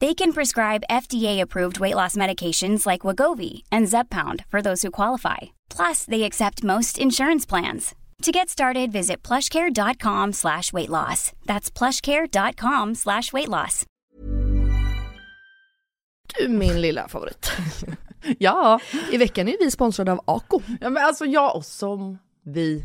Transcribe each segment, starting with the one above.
They can prescribe FDA-approved weight loss medications like Wagovi and Zepbound for those who qualify. Plus, they accept most insurance plans. To get started, visit plushcare.com slash weight loss. That's plushcare.com slash weight loss. Du min lilla favorit. Ja. I veckan är vi sponsrade av Ako. ja, men alltså jag och som vi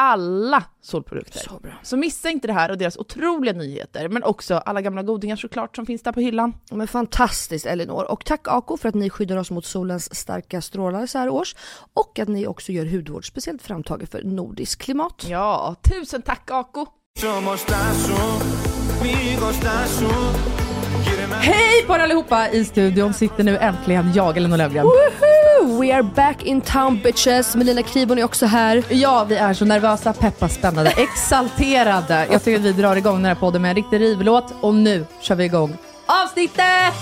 Alla solprodukter. Så bra. Så missa inte det här och deras otroliga nyheter, men också alla gamla godingar såklart som finns där på hyllan. Men fantastiskt Elinor. Och tack Ako för att ni skyddar oss mot solens starka strålar så här års. Och att ni också gör hudvård speciellt framtaget för nordiskt klimat. Ja, tusen tack Ako! Hej på er allihopa! I studion sitter nu äntligen jag, Elinor Löfgren. Woohoo! We are back in town bitches. Melina Kribon är också här. Ja, vi är så nervösa, peppa, spännande, exalterade. Jag tycker att vi drar igång den här podden med en riktig rivlåt och nu kör vi igång avsnittet!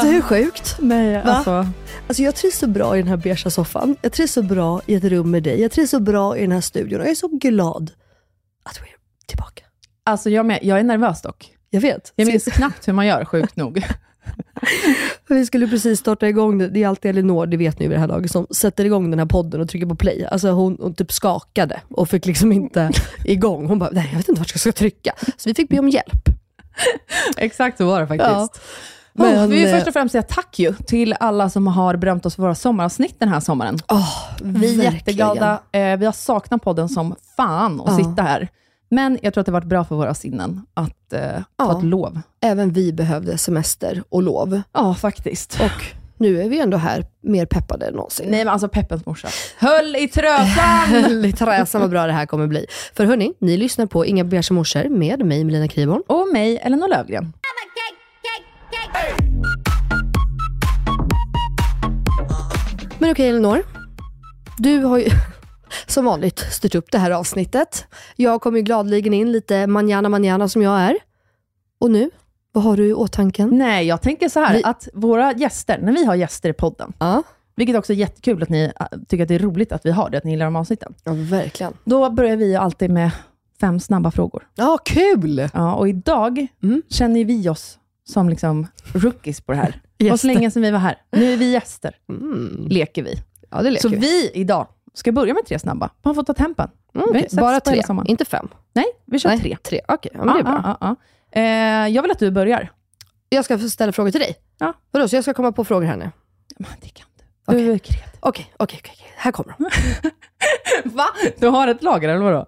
Alltså hur sjukt? Nej, Va? alltså. Alltså jag trivs så bra i den här beiga soffan. Jag trivs så bra i ett rum med dig. Jag trivs så bra i den här studion. Och jag är så glad att vi är tillbaka. Alltså jag med, jag är nervös dock. Jag vet. Jag minns knappt hur man gör, sjukt nog. Vi skulle precis starta igång, det det är alltid Elinor, det vet ni vid det här laget, som sätter igång den här podden och trycker på play. Alltså hon, hon typ skakade och fick liksom inte igång. Hon bara, nej jag vet inte vart jag ska trycka. Så vi fick be om hjälp. Exakt så var det faktiskt. Ja. Men, Men, vi vill eh, först och främst säga tack ju till alla som har berömt oss för våra sommaravsnitt den här sommaren. Åh, Vi är jätteglada. Eh, vi har saknat podden som fan att Ja. sitta här. Men jag tror att det har varit bra för våra sinnen att eh, ta Ja. ett lov. Även vi behövde semester och lov. Ja, faktiskt. Och nu är vi ändå här mer peppade än någonsin. Nej men alltså Peppens morsa. Höll i trösan! Lite träsen vad bra det här kommer bli. För hörni, ni lyssnar på Inga beiga morsor med mig Melina Kriborn. Och mig, Elinor Lövgren. Men okej Elinor, du har ju som vanligt styrt upp det här avsnittet. Jag kom ju gladligen in lite manjana manjana som jag är. Och nu, vad har du i åtanke? Nej, jag tänker så här Vi- att våra gäster, när vi har gäster i podden, Ja, vilket också är jättekul att ni äh, tycker att det är roligt att vi har det, att ni gillar de avsnitten. ja verkligen. Då börjar vi alltid med fem snabba frågor. Ja, kul! Ja, och idag Mm. känner vi oss som liksom rookies på det här. Det var så Gäster. länge sedan vi var här. Nu är vi gäster, Mm. leker vi. Ja, det leker Så vi. vi idag ska börja med tre snabba. Man får ta tempen. Mm, setts Bara tre, inte fem. Nej, vi kör Nej, tre. tre. Okej, ja, men det är bra. Ja, ja, ja. Eh, jag vill att du börjar. Jag ska ställa frågor till dig. Ja. Vadå, så jag ska komma på frågor här nu? Men det kan du. Du är kreativ. Okej, okej, okej. Här kommer de. Va? Du har ett lager eller vadå?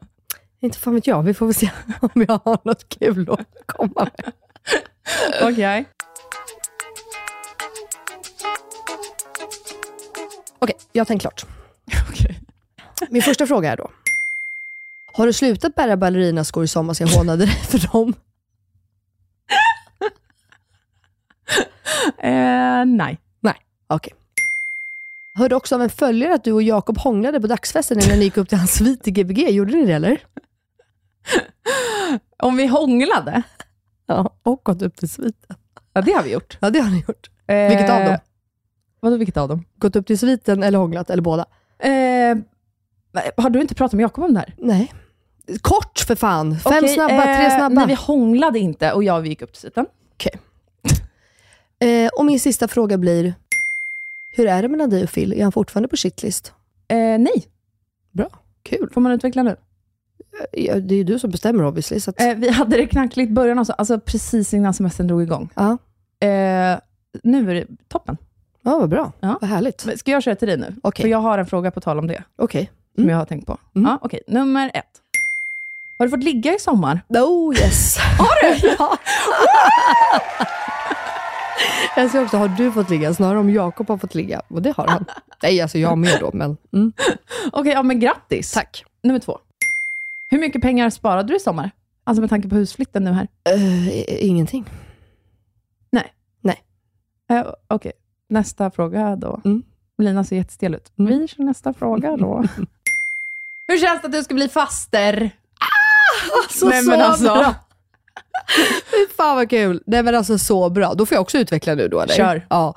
Inte fan vet jag, vi får väl se om jag har något kul att komma med. Okej. Okej, jag har tänkt klart. Okej. Min första fråga är då. Har du slutat bära ballerinaskor i sommar så jag hånade dig för dem? Eh, nej. Okej. Hörde också av en följare att du och Jakob hånglade på dagsfesten när ni gick upp till hans svit i Gbg. Gjorde ni det eller? Om vi hånglade? Ja, och gått upp till sviten. Ja, det har vi gjort. Ja, det har ni gjort. Eh, Vilket av dem? Vadå vilket av dem? Gått upp till sviten eller hånglat, eller båda? Eh, har du inte pratat med Jakob om det här? Nej. Kort för fan! Fem Okej, snabba, tre eh, snabba. Nej, vi hånglade inte och jag vi gick upp till sidan. Eh, och min sista fråga blir, hur är det mellan dig och Phil? Är han fortfarande på shitlist? Eh, nej, Kul. får man utveckla nu? Ja, det är ju du som bestämmer obviously. Så att, Eh, vi hade det knackligt i början, också, alltså precis innan semestern drog igång. ja. Eh, nu är det toppen. ja, vad bra. Ja. Vad härligt. Men Ska jag köra till dig nu? Okej. För jag har en fråga på tal om det, Okej. som Mm. jag har tänkt på. Mm. Ja, Okej, nummer ett. Har du fått ligga i sommar? Oh yes. Har du? ja. jag ska också, har du fått ligga? Snarare om Jakob har fått ligga. Och det har han. Nej, alltså jag med då, men mm. Okej, ja men grattis. tack. Nummer två. Hur mycket pengar sparade du i sommar? Alltså med tanke på husflytten nu här. Uh, ingenting. Eh, Okej, nästa fråga då. Mm. Melina ser jättestel ut. Mm. Vi kör nästa fråga då. Hur känns det att du ska bli faster? Alltså, Nej, men så alltså. bra. Fy fan vad kul. Nej men alltså så bra. Då får jag också utveckla nu då eller? Kör. Ja.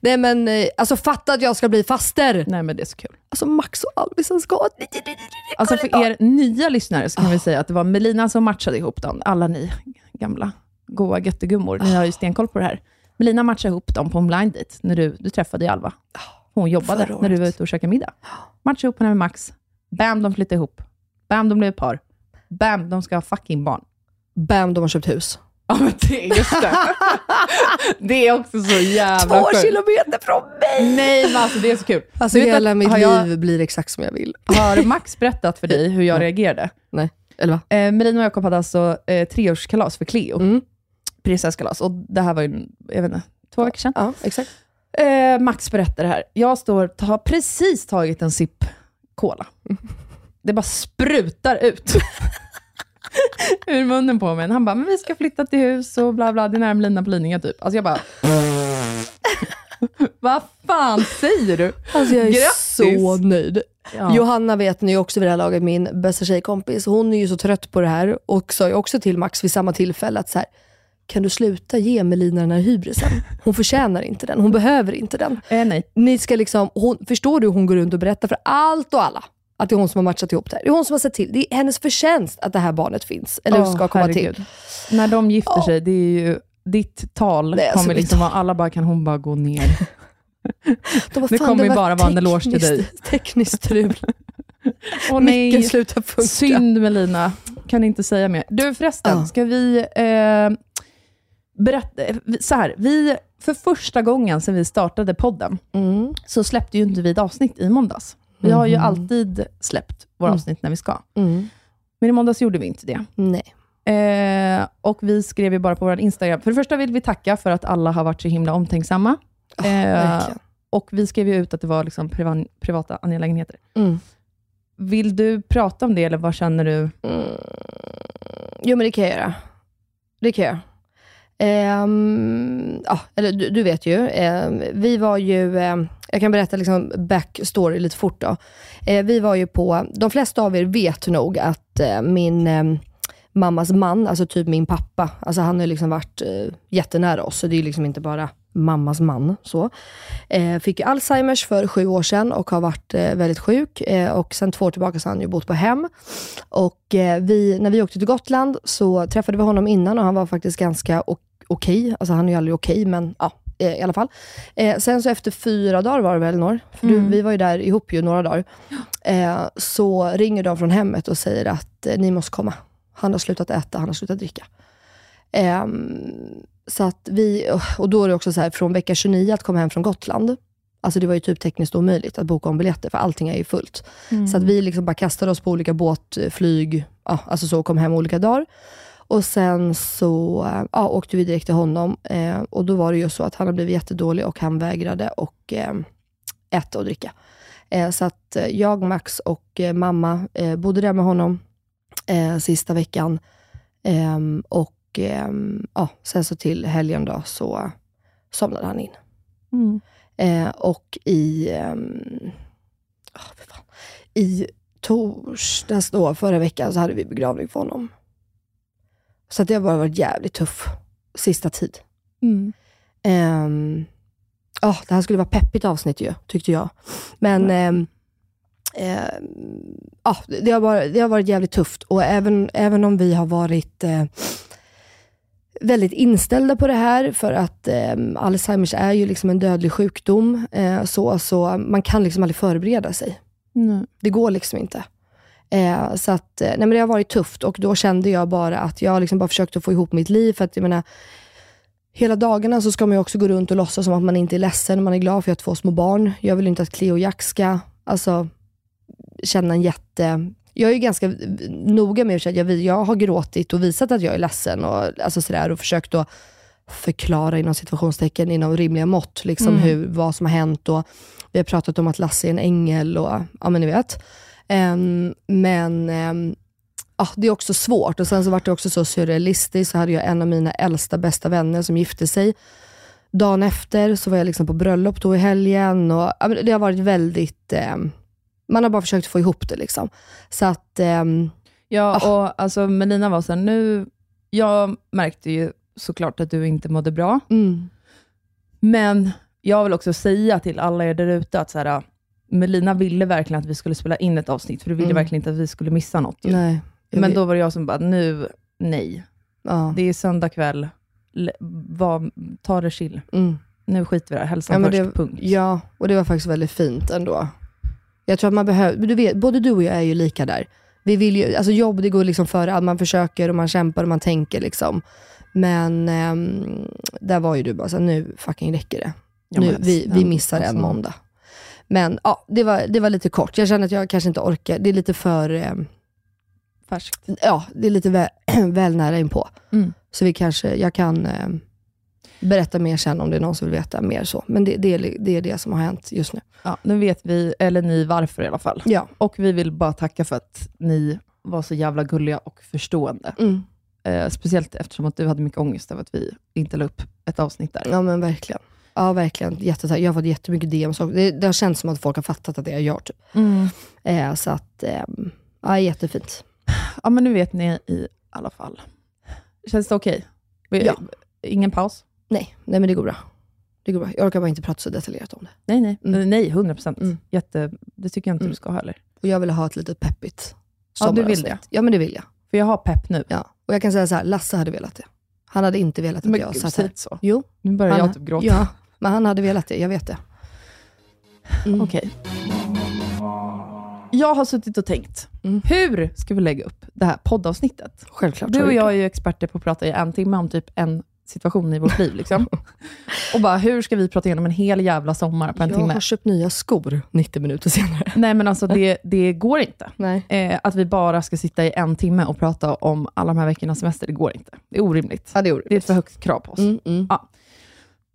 Nej men eh, alltså fatta att jag ska bli faster. Nej men det är så kul. Alltså Max och Alvisen ska... Alltså för er nya lyssnare så kan vi säga att det var Melina som matchade ihop dem. Alla ni gamla goa göttegummor, ni har ju stenkoll på det här. Melina matchade ihop dem på en blind date när du, du träffade Alva. Hon jobbade när du var ute och käkade middag. Matchade ihop henne med Max. Bam, de flyttade ihop. Bam, de blev ett par. Bam, de ska ha fucking barn. Bam, de har köpt hus. Ja, men det är just det. det är också så jävla Två sjukt. kilometer från mig! Nej, men alltså det är så kul. Alltså hela att- mitt har jag- liv blir exakt som jag vill. Har Max berättat för dig hur jag reagerade? Nej, eller va? Eh, Melina och Jakob hade alltså eh, treårskalas för Cleo. Mm. prinsesskalas. Och det här var ju, jag vet inte, två veckor sedan. Ja, exakt. Eh, Max berättar det här. Jag står, har precis tagit en sipp cola. Det bara sprutar ut ur munnen på mig. Han bara, men vi ska flytta till hus och bla bla, det är nära Melina på Lidingö typ. Alltså jag bara, vad fan säger du? Alltså jag är Grattis! så nöjd. Ja. Johanna vet ni också vid det här laget, min bästa tjejkompis, hon är ju så trött på det här och sa ju också till Max vid samma tillfälle att så här, kan du sluta ge Melina den här hybrisen? Hon förtjänar inte den, hon behöver inte den. Eh, nej. Ni ska liksom, hon, förstår du hon går runt och berättar för allt och alla att det är hon som har matchat ihop det här. Det är hon som har sett till. Det är hennes förtjänst att det här barnet finns, eller Åh, ska komma herregud. till. När de gifter Ja. sig, det är ju, ditt tal Nej, alltså, kommer liksom vara, alla bara, kan hon bara gå ner? De bara, Det "Fan, kommer ju bara vara en eloge till dig." tekniskt- strul. Åh Micken slutar funka. Synd Melina, kan inte säga mer. Du förresten, Ja. ska vi eh, berätta, så här, vi, för första gången sedan vi startade podden, Mm. så släppte ju inte vi ett avsnitt i måndags. Vi har ju Mhm. alltid släppt våra Mm. avsnitt när vi ska. Mm. Men i måndags gjorde vi inte det. Nej. Eh, och vi skrev ju bara på vår Instagram. För det första vill vi tacka för att alla har varit så himla omtänksamma. Eh, verkligen. och vi skrev ju ut att det var liksom priva, privata angelägenheter. Mm. Vill du prata om det, eller vad känner du? Mm. Jo, men det kan jag göra. Det kan jag göra. Ja, eller du, du vet ju. Ehm, vi var ju, ehm, jag kan berätta liksom backstory lite fort då. Eh, vi var ju på, de flesta av er vet nog att eh, min ehm, mammas man, alltså typ min pappa, alltså han har liksom varit eh, jättenära oss, så det är ju liksom inte bara mammas man. Så. Eh, fick Alzheimers för sju år sedan och har varit eh, väldigt sjuk. Eh, och sen två år tillbaka så har han ju bott på hem. Och eh, vi, när vi åkte till Gotland så träffade vi honom innan och han var faktiskt ganska okej okej. Alltså han är ju aldrig okej, men ja, eh, i alla fall. Eh, sen så efter fyra dagar var det väl, Nor? För du, Mm. vi var ju där ihop ju några dagar. Eh, så ringer de från hemmet och säger att eh, ni måste komma. Han har slutat äta, han har slutat dricka. Ehm, så att vi, och då är det också så här, från vecka 29 att komma hem från Gotland. Alltså det var ju typ tekniskt omöjligt att boka om biljetter, för allting är ju fullt. Så att vi liksom bara kastade oss på olika båtflyg, ja, alltså så, och kom hem olika dagar. Och sen så ja, åkte vi direkt till honom eh, och då var det ju så att han hade blivit jättedålig och han vägrade och eh, äta och dricka. Eh, så att eh, jag, Max och eh, mamma eh, bodde där med honom sista veckan. Ehm, och ehm, ja, sen så till helgen då så somnade han in. Mm. Och i, fan. i torsdags då, förra veckan, så hade vi begravning för honom. Så att det har bara varit jävligt tuff sista tid. Mm. Ehm, ja, det här skulle vara peppigt avsnitt ju, tyckte jag. Men ehm, ehm, ja, det, har varit, det har varit jävligt tufft. Och även, även om vi har varit eh, väldigt inställda på det här, för att eh, Alzheimers är ju liksom en dödlig sjukdom, eh, så, så man kan liksom aldrig förbereda sig. Nej. Det går liksom inte. Eh, så att, eh, nej men det har varit tufft och då kände jag bara att jag liksom bara försökte få ihop mitt liv. För att jag menar, hela dagarna så ska man ju också gå runt och låtsas som att man inte är ledsen. Man är glad för att jag har två små barn. Jag vill inte att Cleo och Jack ska alltså, känna en jätte... Jag är ganska noga med att jag, jag har gråtit och visat att jag är ledsen och, alltså sådär, och försökt att förklara inom situationstecken inom rimliga mått, liksom Mm. hur, vad som har hänt. Och vi har pratat om att Lasse är en ängel och ja men ni vet. Men ja, det är också svårt. Och Sen så var det också så surrealistiskt, så hade jag en av mina äldsta bästa vänner som gifte sig. Dagen efter så var jag liksom på bröllop då i helgen. Och, ja, det har varit väldigt, ehm, man har bara försökt få ihop det. Liksom. Så att, ehm, Ja, Ah. och alltså Melina var så här, nu, jag märkte ju såklart att du inte mådde bra, mm, men jag vill också säga till alla er där ute att så här, Melina ville verkligen att vi skulle spela in ett avsnitt, för du ville Mm. verkligen inte att vi skulle missa något. nej. Men då var det jag som bara, nu, nej. ja, Det är söndag kväll, var, ta det chill. mm. Nu skiter vi i det här, hälsan Ja, först, det- punkt. Ja, och det var faktiskt väldigt fint ändå. Jag tror att man behöver, du vet, både du och jag är ju lika där. Vi vill ju, alltså jobb det går liksom före allt. Man försöker och man kämpar och man tänker liksom. Men ehm, där var ju du bara så här, nu fucking räcker det. Ja, nu, vi, vi missar en alltså. måndag. Men ja, det var, det var lite kort. Jag känner att jag kanske inte orkar. Det är lite för, ehm, Färskt. ja, det är lite väl, väl nära inpå. Mm. Så vi kanske, jag kan ehm, berätta mer sen om det är någon som vill veta mer så. Men det, det, är, det är det som har hänt just nu. Ja, nu vet vi, eller ni, varför i alla fall. Ja. Och vi vill bara tacka för att ni var så jävla gulliga och förstående. Mm. Eh, speciellt eftersom att du hade mycket ångest över att vi inte la upp ett avsnitt där. Ja men verkligen. Ja verkligen. Jättetack. Jag har fått jättemycket DMs. Det, det har känts som att folk har fattat att det jag gör. Typ. Mm. Eh, så att, eh, ja jättefint. Ja, men nu vet ni i alla fall. Känns det okej? Vi- Ja. Ingen paus? Nej, nej men det går bra. Det går bra. Jag orkar bara inte prata så detaljerat om det. Nej, nej. Mm. Nej, 100 procent. Mm. Jätte, det tycker jag inte Mm. du ska ha heller. Och jag vill ha ett litet peppigt Ja, du vill det. Ja men det vill jag. För jag har pepp nu. Ja. Och jag kan säga så här, Lasse hade velat det. Han hade inte velat att Men jag gud, satt här. så. Jo, Nu börjar han, jag typ gråta. Ja, men han hade velat det. Jag vet det. Mm. Okej. Jag har suttit och tänkt, Mm. hur ska vi lägga upp det här poddavsnittet? Självklart. Du och jag är ju experter på att prata i en timme om typ en situation i vårt liv. Liksom. och bara, hur ska vi prata igenom en hel jävla sommar på en jag timme? har köpt nya skor 90 minuter senare. Nej, men alltså det, det går inte. Nej. Eh, att vi bara ska sitta i en timme och prata om alla de här veckornas semester, det går inte. Det är orimligt. Ja, det gjorde Det är ett för högt krav på oss. mm, mm.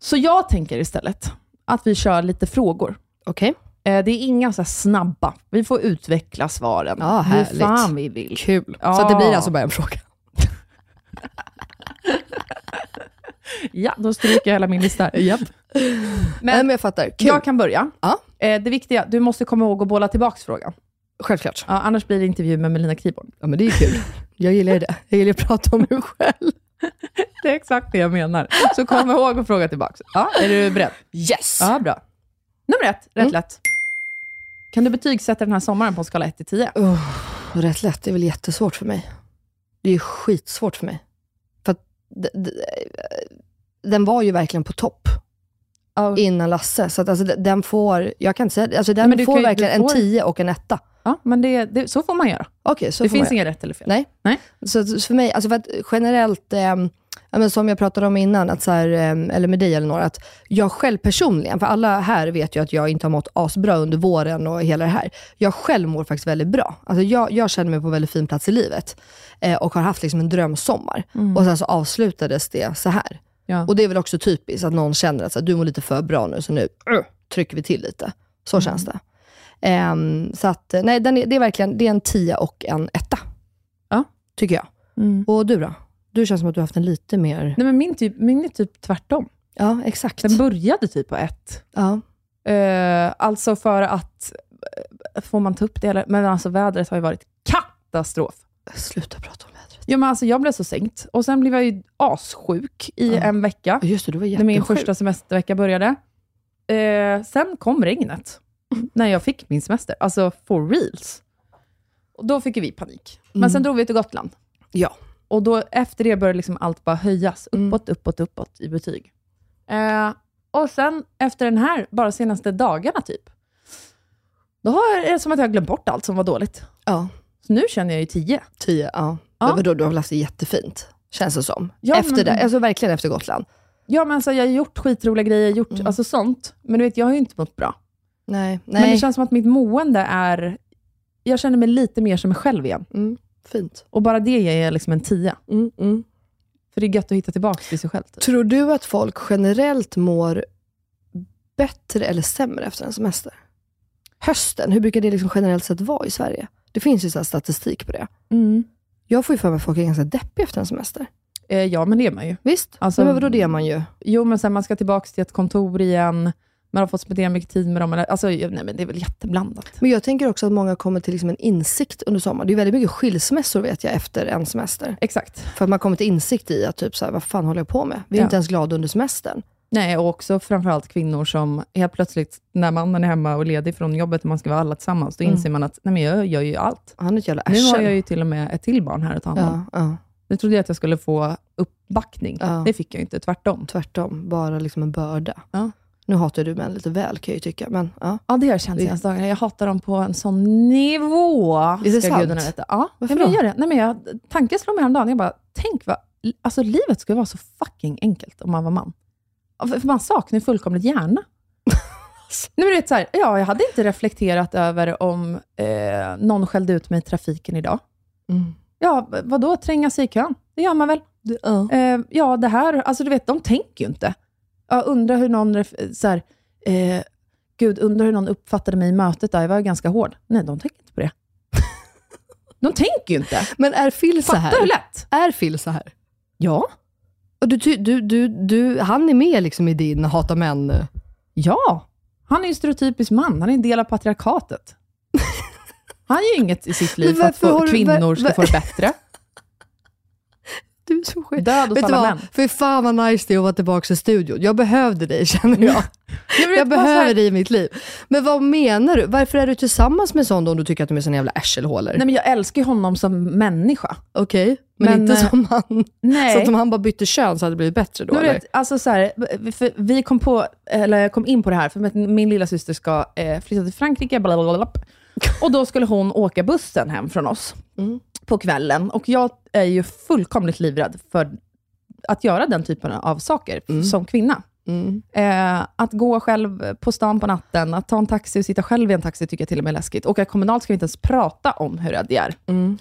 Så jag tänker istället att vi kör lite frågor. Okej, Eh, det är inga så här snabba. Vi får utveckla svaren Ja, hur härligt. fan vi vill. kul. Så att det blir alltså bara en fråga. Ja, då stryker jag hela min lista. Japp. Men- Nej men jag fattar. Kul. Jag kan börja. Ja. Eh, det viktiga, du måste komma ihåg att bolla tillbaka frågan. Självklart. Ja, annars blir det intervju med Melina Kriborn. Ja men det är kul. Jag gillar ju det. Jag gillar att prata om mig själv. Det är exakt det jag menar. Så kom ihåg att fråga tillbaka. Ja, är du beredd? Yes! Ja, bra. Nummer ett, rätt Mm. lätt. Kan du betygsätta den här sommaren på en skala 1 till 10? Oh, rätt lätt, det är väl jättesvårt för mig. Det är skitsvårt för mig. För att den var ju verkligen på topp Ja. innan Lasse. Så att alltså, den får, jag kan inte säga, alltså den får ju- verkligen du en får- 10 och en etta. Ja, men det, det, så får man göra. Okej, så det finns inget rätt eller fel. Nej. Nej. Så, så för mig, alltså för att generellt, eh, men som jag pratade om innan, att så här, eh, eller med dig eller några, att jag själv personligen, för alla här vet ju att jag inte har mått asbra under våren och hela det här. Jag själv mår faktiskt väldigt bra. Alltså jag, jag känner mig på en väldigt fin plats i livet eh, och har haft liksom en drömsommar. Och sen så avslutades det så här. Ja. Och det är väl också typiskt att någon känner att så här, du mår lite för bra nu, så nu uh, trycker vi till lite. Så känns det. Ehm, så att, nej, den är, det är verkligen det är en tia och en etta. Ja. Tycker jag. Mm. Och du då? Du känns som att du har haft en lite mer... Nej, men min, typ, min är typ tvärtom. Ja, exakt. Den började typ på ett. Ja. Eh, alltså för att, eh, får man ta upp det, eller? men alltså vädret har ju varit katastrof. Sluta prata om vädret. Ja, men alltså, jag blev så sänkt och sen blev jag ju assjuk i Ja. en vecka. Just det, du var När jättesjuk. min första semestervecka började. Eh, sen kom regnet, när jag fick min semester. Alltså for reals. Och då fick vi panik. Men Mm. sen drog vi till Gotland. Ja. Och då, efter det började liksom allt bara höjas. Mm. Uppåt, uppåt, uppåt i betyg. Eh, och sen efter den här, bara senaste dagarna typ, då har, är det som att jag har glömt bort allt som var dåligt. Ja. Så nu känner jag ju 10. Tio, ja. Ja. ja. Vadå, du har väl haft det jättefint? Känns det som. Ja, efter men- det, alltså verkligen efter Gotland. Ja, men alltså, jag har gjort skitroliga grejer, gjort Mm. alltså sånt. Men du vet, jag har ju inte mått bra. Nej. Men Nej. det känns som att mitt mående är... Jag känner mig lite mer som mig själv igen. Mm. Fint. Och bara det ger jag liksom en 10. Mm, mm. För det är gött att hitta tillbaka till sig själv. Typ. Tror du att folk generellt mår bättre eller sämre efter en semester? Hösten, hur brukar det liksom generellt sett vara i Sverige? Det finns ju så här statistik på det. Mm. Jag får ju för mig att folk är ganska deppiga efter en semester. Eh, ja, men det är man ju. Visst? Alltså- men vadå det är man ju? Jo, men sen man ska tillbaka till ett kontor igen. Man har fått spendera mycket tid med dem. Eller, alltså, nej, men det är väl jätteblandat. Men jag tänker också att många kommer till liksom en insikt under sommaren. Det är väldigt mycket skilsmässor vet jag efter en semester. Exakt. För att man kommer till insikt i att typ så här, vad fan håller jag på med? Vi är Ja. inte ens glada under semestern. Nej, och också framförallt kvinnor som helt plötsligt, när mannen är hemma och ledig från jobbet och man ska vara alla tillsammans, då Mm. inser man att nej, men jag gör ju allt. Han är ett jävla Nu har jag ju till och med ett till barn här att ta hand om. ja, ja, Nu trodde jag att jag skulle få uppbackning. Ja. Det fick jag inte, tvärtom. tvärtom. Bara liksom en börda. Ja. Nu hatar du män lite väl kan jag ju tycka, men ja. Ja, det har jag känt Det- senaste dagarna. Jag hatar dem på en sån nivå. Är det sant? gudarna veta. Ja, Varför men jag gör det. Nej, men jag, tanken slog mig häromdagen. Jag bara, tänk vad... Alltså livet skulle vara så fucking enkelt om man var man. För man saknar ju fullkomligt hjärna. Nej, men du vet, så här, ja, jag hade inte reflekterat över om eh, någon skällde ut mig i trafiken idag. Mm. Ja, vad då tränga sig i kön? Det gör man väl? Det, ja. Eh, ja, det här, alltså du vet, de tänker ju inte. Jag undrar hur någon, så här, eh, gud, undrar hur någon uppfattade mig i mötet där, jag var ganska hård. Nej, de tänker inte på det. De tänker ju inte. Men är Phil så Fatta hur här? lätt? Är Phil så här? Ja. Och du, du, du, du, han är med liksom i din hata män... Ja. Han är ju stereotypisk man, han är en del av patriarkatet. Han gör inget i sitt liv för att få, du- kvinnor ska få det bättre. Du är så skit. Död åt du alla män. För fan vad nice det är att vara tillbaka i studion. Jag behövde dig känner jag. Jag behöver dig i mitt liv. Men vad menar du? Varför är du tillsammans med sån då om du tycker att de är såna jävla arselhålor? Nej, men jag älskar ju honom som människa. Okej, men, Men, inte eh, som han. Nej. Så att om han bara bytte kön så hade det blivit bättre då vet, alltså så här, för vi kom, på, eller kom in på det här, för min, min lilla syster ska eh, flytta till Frankrike, blablabla. och då skulle hon åka bussen hem från oss Mm. På kvällen. Och jag är ju fullkomligt livrädd för att göra den typen av saker Mm. som kvinna. Mm. Eh, att gå själv på stan på natten, att ta en taxi och sitta själv i en taxi tycker jag till och med är läskigt. Åka kommunalt ska vi inte ens prata om hur rädd jag är. Mm.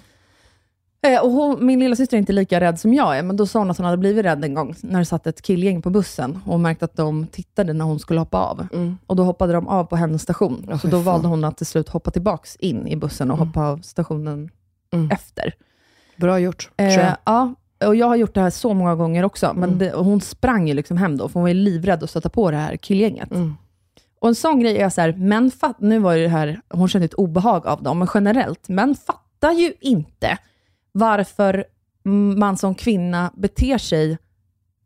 Eh, och hon, min lilla syster är inte lika rädd som jag är, men då sa hon att hon hade blivit rädd en gång när det satt ett killgäng på bussen och märkte att de tittade när hon skulle hoppa av. Mm. Och då hoppade de av på hennes station. Ja, så då fan. valde hon att till slut hoppa tillbaks in i bussen och hoppa av stationen Mm. efter. Bra gjort, tror Eh, jag. ja, och jag har gjort det här så många gånger också, men Mm. det, hon sprang ju liksom hem då, för hon var ju livrädd att stöta på det här killgänget. Mm. Och en sån grej är så här, män fatt, nu var ju det här, hon kände ett obehag av dem, men generellt, män fattar ju inte varför man som kvinna beter sig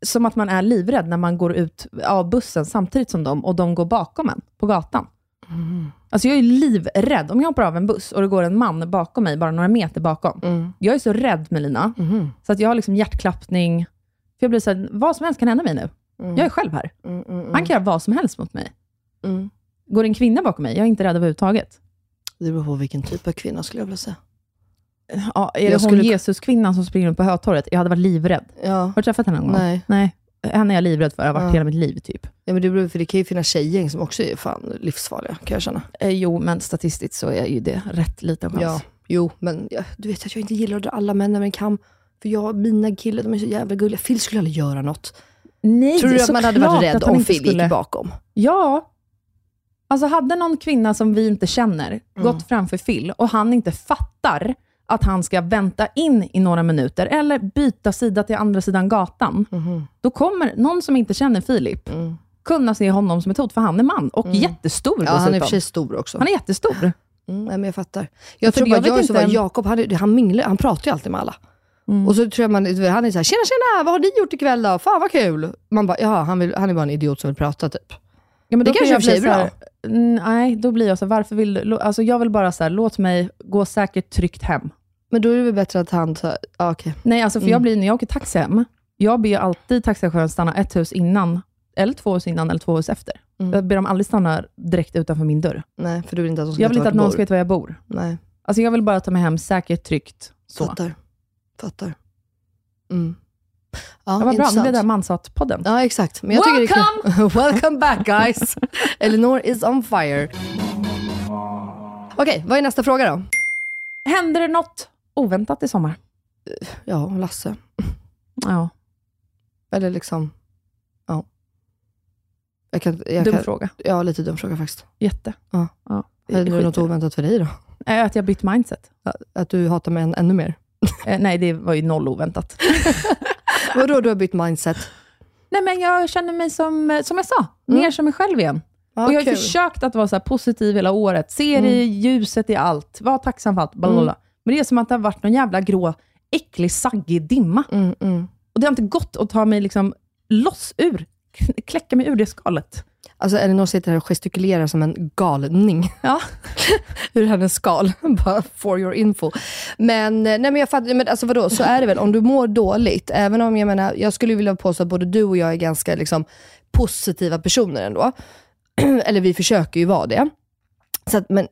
som att man är livrädd när man går ut av bussen samtidigt som dem och de går bakom en på gatan. Mm. Alltså jag är livrädd. Om jag hoppar av en buss och det går en man bakom mig, bara några meter bakom. Mm. Jag är så rädd Melina, Mhm. så att jag har liksom hjärtklappning. För jag blir så här, vad som helst kan hända mig nu. Mm. Jag är själv här. Mm, mm, mm. Han kan göra vad som helst mot mig. Mm. Går en kvinna bakom mig, jag är inte rädd överhuvudtaget. Det beror på vilken typ av kvinna skulle jag vilja säga. Ja, är Jag det hon skulle- Jesus-kvinnan som springer runt på Hötorget? Jag hade varit livrädd. Ja. Har du träffat henne någon gång? Nej. Nej. Henne är jag livrädd för, jag har varit Ja. hela mitt liv typ. ja, men det beror för det kan ju finnas tjejgäng som också är fan livsfarliga, kan jag känna. Eh, jo, men statistiskt så är ju det rätt liten chans. Ja, jo, men ja, du vet att jag inte gillar att dra alla män över en kam. För jag, mina killar, de är så jävla gulliga. Phil skulle aldrig göra något. Nej, Tror du att man hade varit rädd om Phil skulle- gick bakom? Ja. Alltså hade någon kvinna som vi inte känner Mm. gått framför Phil och han inte fattar att han ska vänta in i några minuter eller byta sida till andra sidan gatan, då kommer någon som inte känner Filip Mm. kunna se honom som ett hot, för han är man och jättestor Ja, han är för sig stor också. Han är jättestor. Mm, nej, men jag fattar. Jag För tror jag bara, jag inte- bara, Jakob, han, han minglar, han pratar ju alltid med alla. Mm. Och så tror jag man, han är såhär, tjena tjena, vad har ni gjort ikväll då? Fan vad kul. Man bara, ja han, vill, han är bara en idiot som vill prata typ. Ja, men Det då kan kanske jag i och för sig bli är så här, mm, Nej, då blir jag så varför vill Alltså jag vill bara så här, låt mig gå säkert tryggt hem. Men då är det väl bättre att han, här, ja, okej. Nej, alltså för Mm. jag blir, när jag åker taxi hem, jag ber alltid taxichauffören stanna ett hus innan, eller två hus innan, eller två hus efter. Mm. Jag ber dem aldrig stanna direkt utanför min dörr. Nej, för du vill inte att de ska Jag vill inte att någon ska veta var jag bor. Nej, Alltså jag vill bara ta mig hem säkert, tryggt. Så. fattar. Fattar. Mm. Ja, Ja, vad bra, nu blev det mansat-podden. Ja, exakt. Men jag tycker är kul. Welcome back guys! Elinor is on fire. Okej, vad är nästa fråga då? Händer det något oväntat i sommar? Ja, Lasse. Ja, Eller liksom, ja. Jag kan, jag dum kan, fråga. Ja, lite dum fråga faktiskt. Jätte. Ja. ja. Är det i något oväntat för dig då? Att jag bytt mindset. Att- du hatar mig än, ännu mer? Eh, nej, det var ju noll oväntat. Vadå, du har bytt mindset? nej, men jag känner mig som, eh, som jag sa, Mm. mer som mig själv igen. Ja, och jag har kul. försökt att vara så här positiv hela året. Se det ljuset i allt. Var tacksam för allt. Bla. Men det är som att det har varit någon jävla grå, äcklig, saggig dimma. Mm, mm. Och det har inte gått att ta mig liksom loss ur, kläcka mig ur det skalet. Alltså Elinor sitter här och gestikulerar som en galning. Ja. Ur hennes skal. Bara for your info. Men, eh, nej men jag fattar, men alltså vadå, så är det väl. Om du mår dåligt, även om jag menar, jag skulle vilja påstå att både du och jag är ganska liksom, positiva personer ändå. Eller vi försöker ju vara det. Så att, men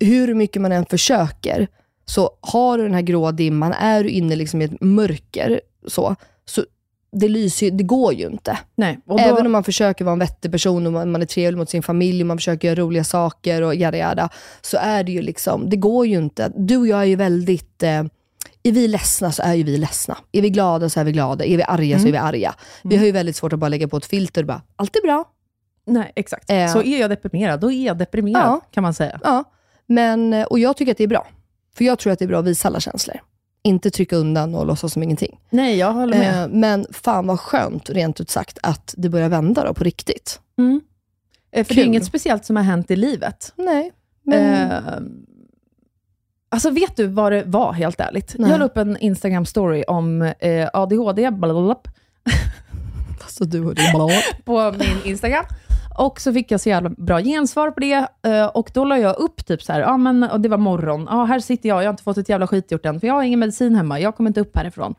hur mycket man än försöker, så har du den här grå dimman, är du inne liksom i ett mörker, så, så det, lyser, det går ju inte. Nej. Då, Även om man försöker vara en vettig person och man, man är trevlig mot sin familj och man försöker göra roliga saker och jada jada, så är det ju liksom, det går ju inte. Du och jag är ju väldigt, eh, är vi ledsna så är ju vi ledsna. Är vi glada så är vi glada. Är vi arga så är vi arga. Vi har ju väldigt svårt att bara lägga på ett filter och bara, allt är bra. nej, exakt. Eh. Så är jag deprimerad, då är jag deprimerad, Ja. kan man säga. Ja, men, eh, och jag tycker att det är bra. För jag tror att det är bra att visa alla känslor. Inte trycka undan och låtsas som ingenting. Nej, jag håller med. Eh, men fan vad skönt, rent ut sagt, att det börjar vända då på riktigt. Mm. Eh, För det kul. är inget speciellt som har hänt i livet. Nej, men... Eh, alltså vet du vad det var, helt ärligt? Nej. Jag la upp en Instagram-story om eh, ADHD blablabla, Alltså du och din på min Instagram. Och så fick jag så jävla bra gensvar på det. eh, Och då la jag upp typ så här, ja men och det var morgon. Ja, här sitter jag, jag har inte fått ett jävla skit gjort än, för jag har ingen medicin hemma. Jag kommer inte upp härifrån.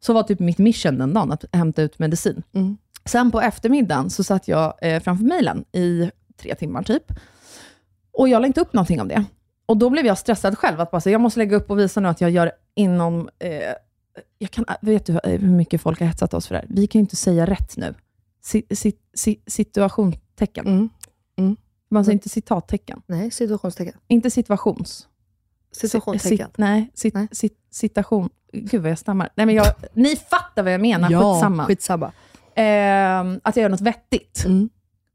Så var typ mitt mission den dagen, att hämta ut medicin. Mm. Sen på eftermiddagen så satt jag eh, framför mejlen i tre timmar typ. Och jag la inte upp någonting av det. Och då blev jag stressad själv, att bara, så, jag måste lägga upp och visa nu att jag gör inom... Eh, jag kan, vet du hur mycket folk har hetsat oss för det här? Vi kan ju inte säga rätt nu. Si, si, si, situationstecken. Mm. Man säger inte citattecken. Nej, situationstecken. Inte situations. Situationstecken. Sit, nej, sit, Nej. Sit, citation. Gud vad jag stammar. Nej, men jag, ni fattar vad jag menar, skitsamma. skitsamma. Ehm, att jag gör något vettigt. Mm.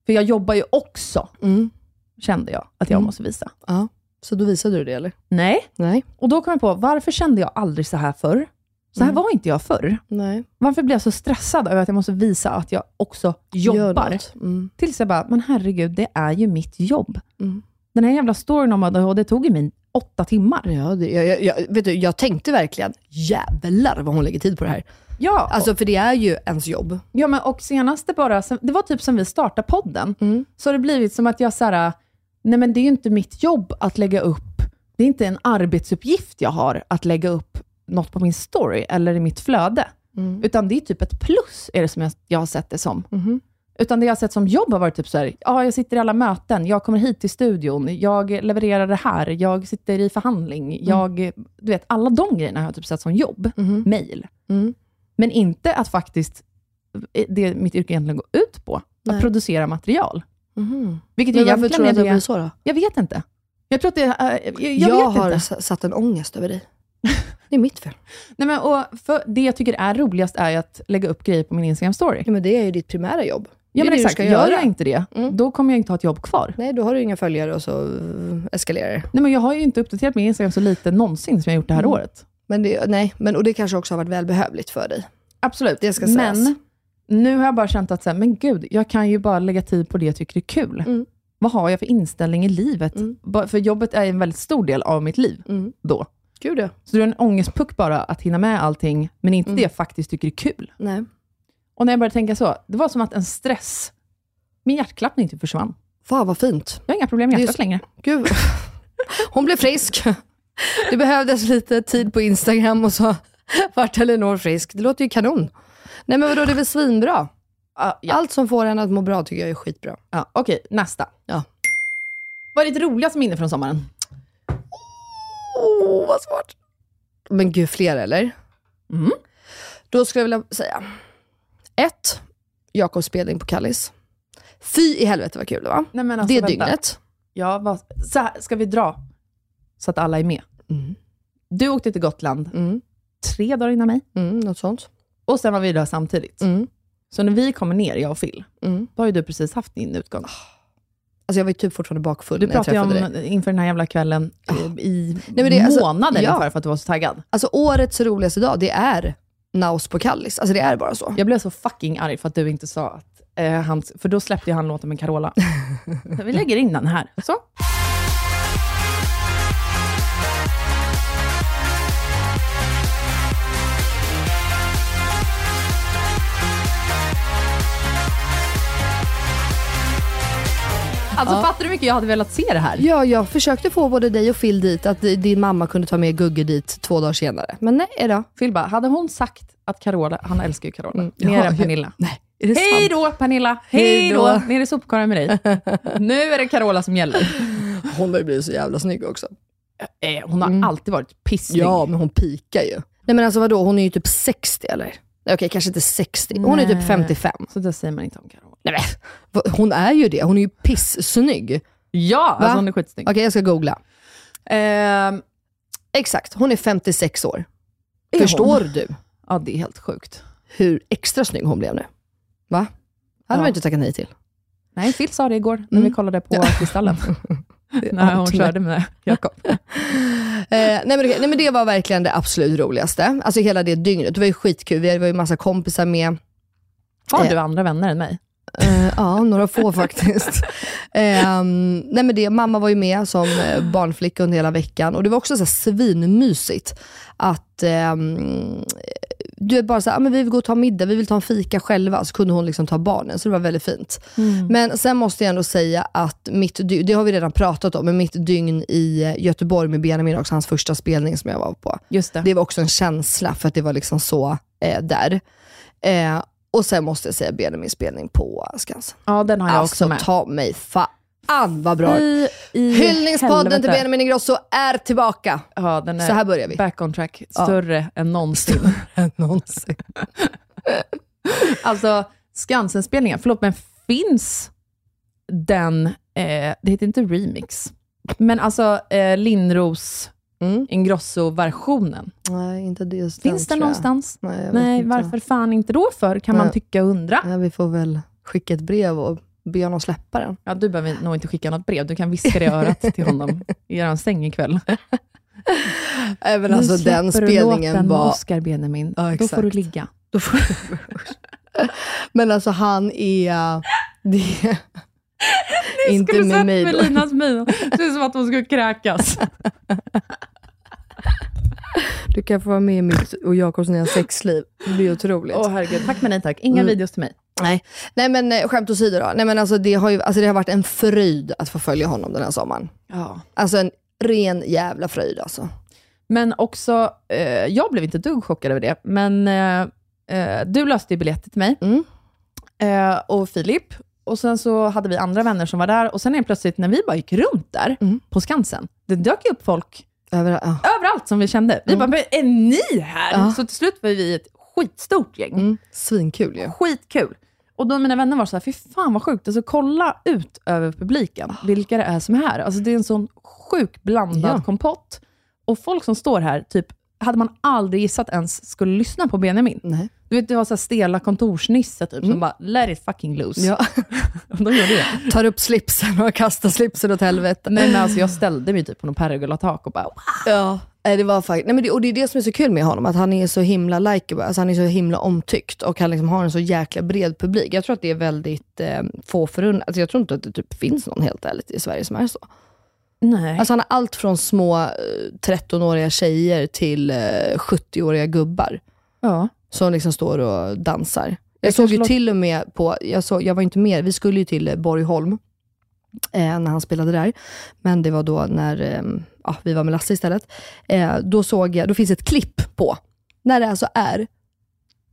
För jag jobbar ju också, Mm. kände jag, att jag Mm. måste visa. Ja. Så då visade du det eller? Nej. Nej. Och då kom jag på, varför kände jag aldrig så här förr? Så här Mm. var inte jag förr. Nej. Varför blev jag så stressad över att jag måste visa att jag också jobbar? Mm. Tills jag bara, men herregud, det är ju mitt jobb. Mm. Den här jävla storyn om ADHD tog ju mig åtta timmar. Ja, det, jag, jag, vet du, jag tänkte verkligen, jävlar vad hon lägger tid på det här. Ja, Alltså för det är ju ens jobb. ja men och senaste bara, det var typ som vi startade podden, Mm. så har det blivit som att jag så här, nej men det är ju inte mitt jobb att lägga upp, det är inte en arbetsuppgift jag har att lägga upp något på min story eller i mitt flöde. Mm. Utan det är typ ett plus, är det som jag, jag har sett det som. Mhm. Utan det jag har sett som jobb har varit typ så här, ja, jag sitter i alla möten, jag kommer hit till studion, jag levererar det här, jag sitter i förhandling, jag, du vet, alla de grejerna har jag typ sett som jobb, Mhm. mail. Mm. Men inte att faktiskt, eh, det mitt yrke egentligen går ut på, Nej. att producera material. Mhm. Vilket Men varför tror du att det blir så då? jag vet inte. Jag tror att det, äh, jag, jag, Jag, vet har inte. satt en ångest över dig. Det är mitt fel. Nej, men, och det jag tycker är roligast är att lägga upp grejer på min Instagram-story. Ja, men det är ju ditt primära jobb. Ja, men exakt. Gör göra. jag inte det, Mm. då kommer jag inte ha ett jobb kvar. Nej, då har du inga följare och så eh, eskalerar det. Nej, men jag har ju inte uppdaterat min Instagram så lite någonsin som jag gjort det här Mm. året. Men det, nej, men, och det kanske också har varit välbehövligt för dig. Absolut. Det ska sägas. men nu har jag bara känt att, så här, men gud, jag kan ju bara lägga tid på det jag tycker är kul. Mm. Vad har jag för inställning i livet? Mm. För jobbet är en väldigt stor del av mitt liv Mm. då. Gud ja. Så det är en ångestpuck bara att hinna med allting, men inte Mm. det jag faktiskt tycker är kul. Nej. Och när jag började tänka så, det var som att en stress, min hjärtklappning typ försvann. Fan vad fint. Jag har inga problem med hjärtat längre. Gud. Hon blev frisk. Det behövdes lite tid på Instagram och så vart Elinor frisk. Det låter ju kanon. Nej men vadå, det är väl svinbra? Ja, ja. Allt som får en att må bra tycker jag är skitbra. Ja, Okej, nästa. Ja. Vad är ditt roligaste minne från sommaren? Åh, oh, vad svårt. Men gud, fler eller? Mm. Då skulle jag vilja säga. Ett, Jakobs spelning på Kallis. Fy i helvete vad kul det var. Nej, alltså, det vänta. dygnet. Ja, vad, så här, ska vi dra? Så att alla är med. Mm. Du åkte till Gotland Mm. tre dagar innan mig, Mm, något sånt. och sen var vi där samtidigt. Mm. Så när vi kommer ner, jag och Phil, Mm. då har ju du precis haft din utgång. Alltså jag var ju typ fortfarande bakfull Du när jag pratade ju träffade om dig. inför den här jävla kvällen eh, i Nej, men det- alltså, månader ja. ungefär för att du var så taggad. Alltså årets roligaste dag, det är Naus på Kallis. Alltså det är bara så. Jag blev så fucking arg för att du inte sa att eh, han, för då släppte ju han låten med Carola. Vi lägger in den här. Så. Alltså Ja. fattar du hur mycket jag hade velat se det här? Ja, jag försökte få både dig och Phil dit, att din mamma kunde ta med Gugge dit två dagar senare. Men nej då. Phil bara, hade hon sagt att Carola, han älskar ju Carola, Mm. mer Ja, än. Pernilla. Nej, Hej då Pernilla! Hej då. Ner i sopkorgen med dig. nu är det Carola som gäller. Hon har ju blivit så jävla snygg också. Eh, hon har Mm. alltid varit pissnygg. Ja, men hon pikar ju. Nej men alltså vadå, hon är ju typ 60 eller? Nej, Okej, kanske inte 60. Hon är typ Nej. 55. Så det säger man inte om Carola. Nej men, hon är ju det. Hon är ju pissnygg. Ja, Va? alltså hon är skitsnygg. Okej, jag ska googla. Ehm, Exakt, hon är 56 år. Är Förstår hon? du ja, det är helt sjukt. hur extra snygg hon blev nu? Va? Hade Ja. man inte tackat nej till. Nej, Phil sa det igår när Mm. vi kollade på. Kristallen. när hon körde med Jakob. Eh, nej, men, nej men det var verkligen det absolut roligaste. Alltså hela det dygnet. Det var ju skitkul. Vi var ju massa kompisar med. Har Eh. du andra vänner än mig? Eh, ja, några få faktiskt. Ehm, nej men det, mamma var ju med som eh, barnflicka under hela veckan och det var också så här svinmysigt att ehm, du är bara såhär, ah, men vi vill gå och ta middag, vi vill ta en fika själva, så kunde hon liksom ta barnen, så det var väldigt fint. Men sen måste jag ändå säga att mitt dygn, det har vi redan pratat om, men mitt dygn i eh, Göteborg med Benjamin, också hans första spelning som jag var på. Just det. Det var också en känsla för att det var liksom så eh, där. Eh, och sen måste jag säga Benjamins spelning på Skansen. Ja, den har jag Alltså också med. ta mig fan vad bra. I, i Hyllningspodden till helvete. Benjamin Ingrosso är tillbaka. Ja, den är Så här börjar vi. back on track. Ja. Större än någonsin. Någonsin. Alltså, Skansen-spelningen, förlåt, men finns den, eh, det heter inte remix, men alltså eh, Linnros Mm. Ingrosso-versionen. Nej, inte det. Finns den tror jag. någonstans? Nej, jag Nej, varför fan inte då för? Kan man Nej. tycka och undra. Ja, vi får väl skicka ett brev och be honom släppa den. Ja, du behöver nog inte skicka något brev. Du kan viska det i örat till honom i er säng ikväll. Även Nu alltså den släpper du spelningen låten var... Oscar Benjamin. Ja, Då får du ligga. Då får Men alltså han är... Det är inte Skulle med sett. Melinas min. Det ser ut som att hon skulle kräkas. Du kan få vara med i mitt och Jakobs nya sexliv. Det blir otroligt. Åh herregud, tack men nej tack. Inga Mm. videos till mig. Nej. Nej men eh, skämt åsido då. Nej men alltså det har ju alltså, det har varit en fröjd att få följa honom den här sommaren. Ja. Alltså en ren jävla fröjd alltså. Men också, eh, jag blev inte dugg chockad över det, men eh, eh, du löste ju biljetter till mig Mm. eh, och Filip. Och sen så hade vi andra vänner som var där och sen är plötsligt när vi bara gick runt där Mm. på Skansen, det dök ju upp folk Över, ja. överallt som vi kände. Vi Mm. bara, men är ni här? Ja. Så till slut var vi ett skitstort gäng. Mm. Svinkul ju. Skitkul. Och då mina vänner var så här, fy fan vad sjukt. Alltså kolla ut över publiken, vilka det är som är här. Alltså det är en sån sjuk blandad Ja. kompott. Och folk som står här, typ, hade man aldrig gissat ens skulle lyssna på Benjamin. Nej. Du vet, det var så stela kontorsnisse typ, som bara, let it fucking loose. Ja. De gjorde det. Tar upp slipsen och kastar slipsen åt helvete. Nej men alltså jag ställde mig typ på någon pergolatak och bara, wow. Ja, det var faktiskt, nej, men det, och det är det som är så kul med honom, att han är så himla likeable, alltså han är så himla omtyckt och han liksom har en så jäkla bred publik. Jag tror att det är väldigt eh, få förunnat, alltså jag tror inte att det typ finns någon helt ärligt i Sverige som är så. Nej. Alltså han har allt från små eh, 13-åriga tjejer till eh, 70-åriga gubbar ja. som liksom står och dansar. Jag, Jag såg ju låt- till och med på, jag, såg, jag var inte med, vi skulle ju till eh, Borgholm eh, när han spelade där. Men det var då när eh, ja, vi var med Lasse istället. Eh, då såg jag, då finns ett klipp på, när det alltså är,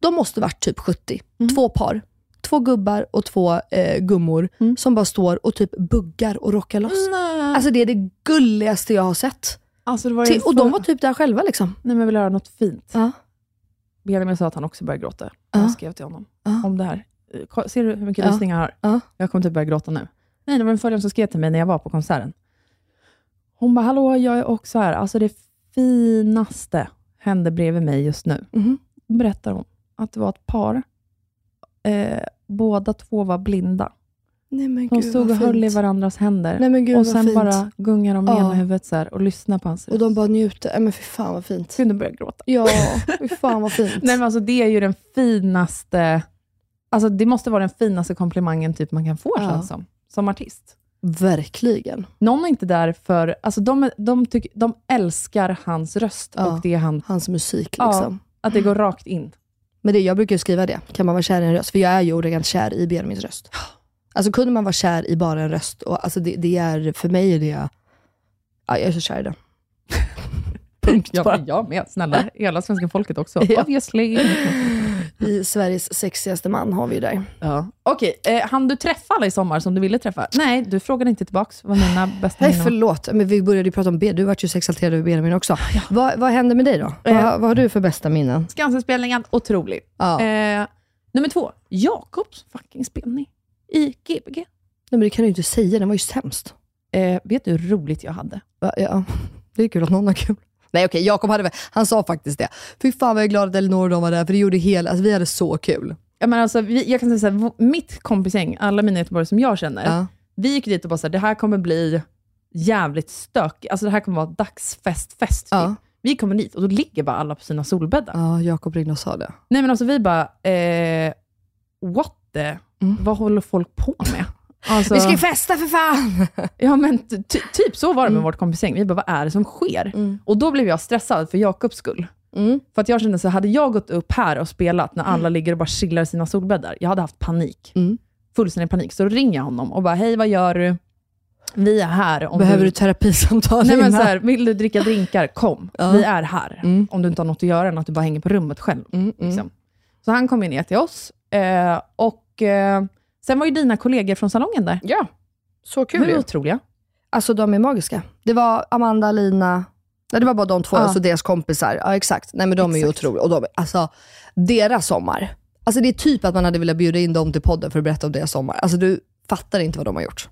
de måste varit typ 70, Mm. två par. Två gubbar och två eh, gummor Mm. som bara står och typ buggar och rockar loss. Nej. Alltså det är det gulligaste jag har sett. Alltså, och för- de var typ där själva liksom. Nej men jag vill höra något fint. Ja. Benjamin sa att han också började gråta. Ja. Jag skrev till honom Ja. om det här. Eh, Ser du hur mycket Ja. lyssningar jag har? Ja. Jag kommer typ börja gråta nu. Nej, det var en följare som skrev till mig när jag var på konserten. Hon bara, hallå, jag är också här. Alltså det finaste hände bredvid mig just nu. Då berättar hon att det var ett par. Eh, båda två var blinda. Nej men De gud stod och höll i fint. varandras händer. Nej men gud och sen fint. bara gungar de med Ja. ena huvudet så här och lyssnar på hans Och de bara njuter. Nej men fy fan vad fint. kunde börja gråta. Ja, fy fan vad fint. Nej men alltså det är ju den finaste, alltså det måste vara den finaste komplimangen typ man kan få Ja. känns som, som artist. Verkligen. Någon är inte där för, alltså de, de, tyck, de älskar hans röst Ja. och det han, Hans musik Ja. liksom. att det går rakt in. Men det, jag brukar skriva det. Kan man vara kär i en röst? För jag är ju ordagrant kär i Benjamins röst. Alltså kunde man vara kär i bara en röst, och, alltså det, det är, för mig är det, ja, jag är så kär i den. Punkt Ja, bara. jag med, snälla. Hela svenska folket också. Ja. Obviously. I Sveriges sexigaste man har vi ju där. Ja. Okej, eh, hann du träffa alla i sommar som du ville träffa? Nej, du frågade inte tillbaks vad mina bästa Nej minnen förlåt, men vi började ju prata om B. Du vart ju sexalterad över Benjamin också. Vad, vad hände med dig då? Vad, Eh. vad har du för bästa minnen? Skansenspelningen, otrolig. Ja. Eh, nummer två, Jakobs fucking spelning i Gbg. Nej, men det kan du inte säga, den var ju sämst. Eh, vet du hur roligt jag hade? Va? Ja, det är kul att någon har kul. Nej okej, Jakob hade han sa faktiskt det. Fy fan vad jag är glad att Elinor och de var där, för det gjorde hela, alltså, vi hade så kul. Ja, men alltså, vi, jag kan säga så här, v- mitt kompisgäng, alla mina göteborgare som jag känner, Ja. vi gick dit och bara så här, det här kommer bli jävligt stökigt. Alltså det här kommer vara dagsfest-fest. Ja. Vi kommer dit och då ligger bara alla på sina solbäddar. Ja, Jakob ringde och sa det. Nej men alltså vi bara, eh, what the, Mm. vad håller folk på med? Alltså, Vi ska ju festa för fan! ja men ty- ty- typ så var det med Mm. vårt kompisgäng. Vi bara, vad är det som sker? Mm. Och då blev jag stressad för Jakobs skull. Mm. För att jag kände så hade jag gått upp här och spelat när alla ligger och bara chillar i sina solbäddar, jag hade haft panik. Mm. Fullständig panik. Så då ringer jag honom och bara, hej vad gör du? Vi är här. Om Behöver du du... terapisamtal Nej men så här, vill du dricka drinkar, kom. Ja. Vi är här. Mm. Om du inte har något att göra än att du bara hänger på rummet själv. Mm, mm. Liksom. Så han kom ju ner till oss. Eh, och eh, Sen var ju dina kollegor från salongen där. Ja, så kul är ju. otroliga. Alltså de är magiska. Det var Amanda, Lina, nej, det var bara de två, Ja. alltså deras kompisar. Ja exakt. Nej men de är ju Exakt. otroliga. Och de, alltså deras sommar. Alltså det är typ att man hade velat bjuda in dem till podden för att berätta om deras sommar. Alltså du fattar inte vad de har gjort.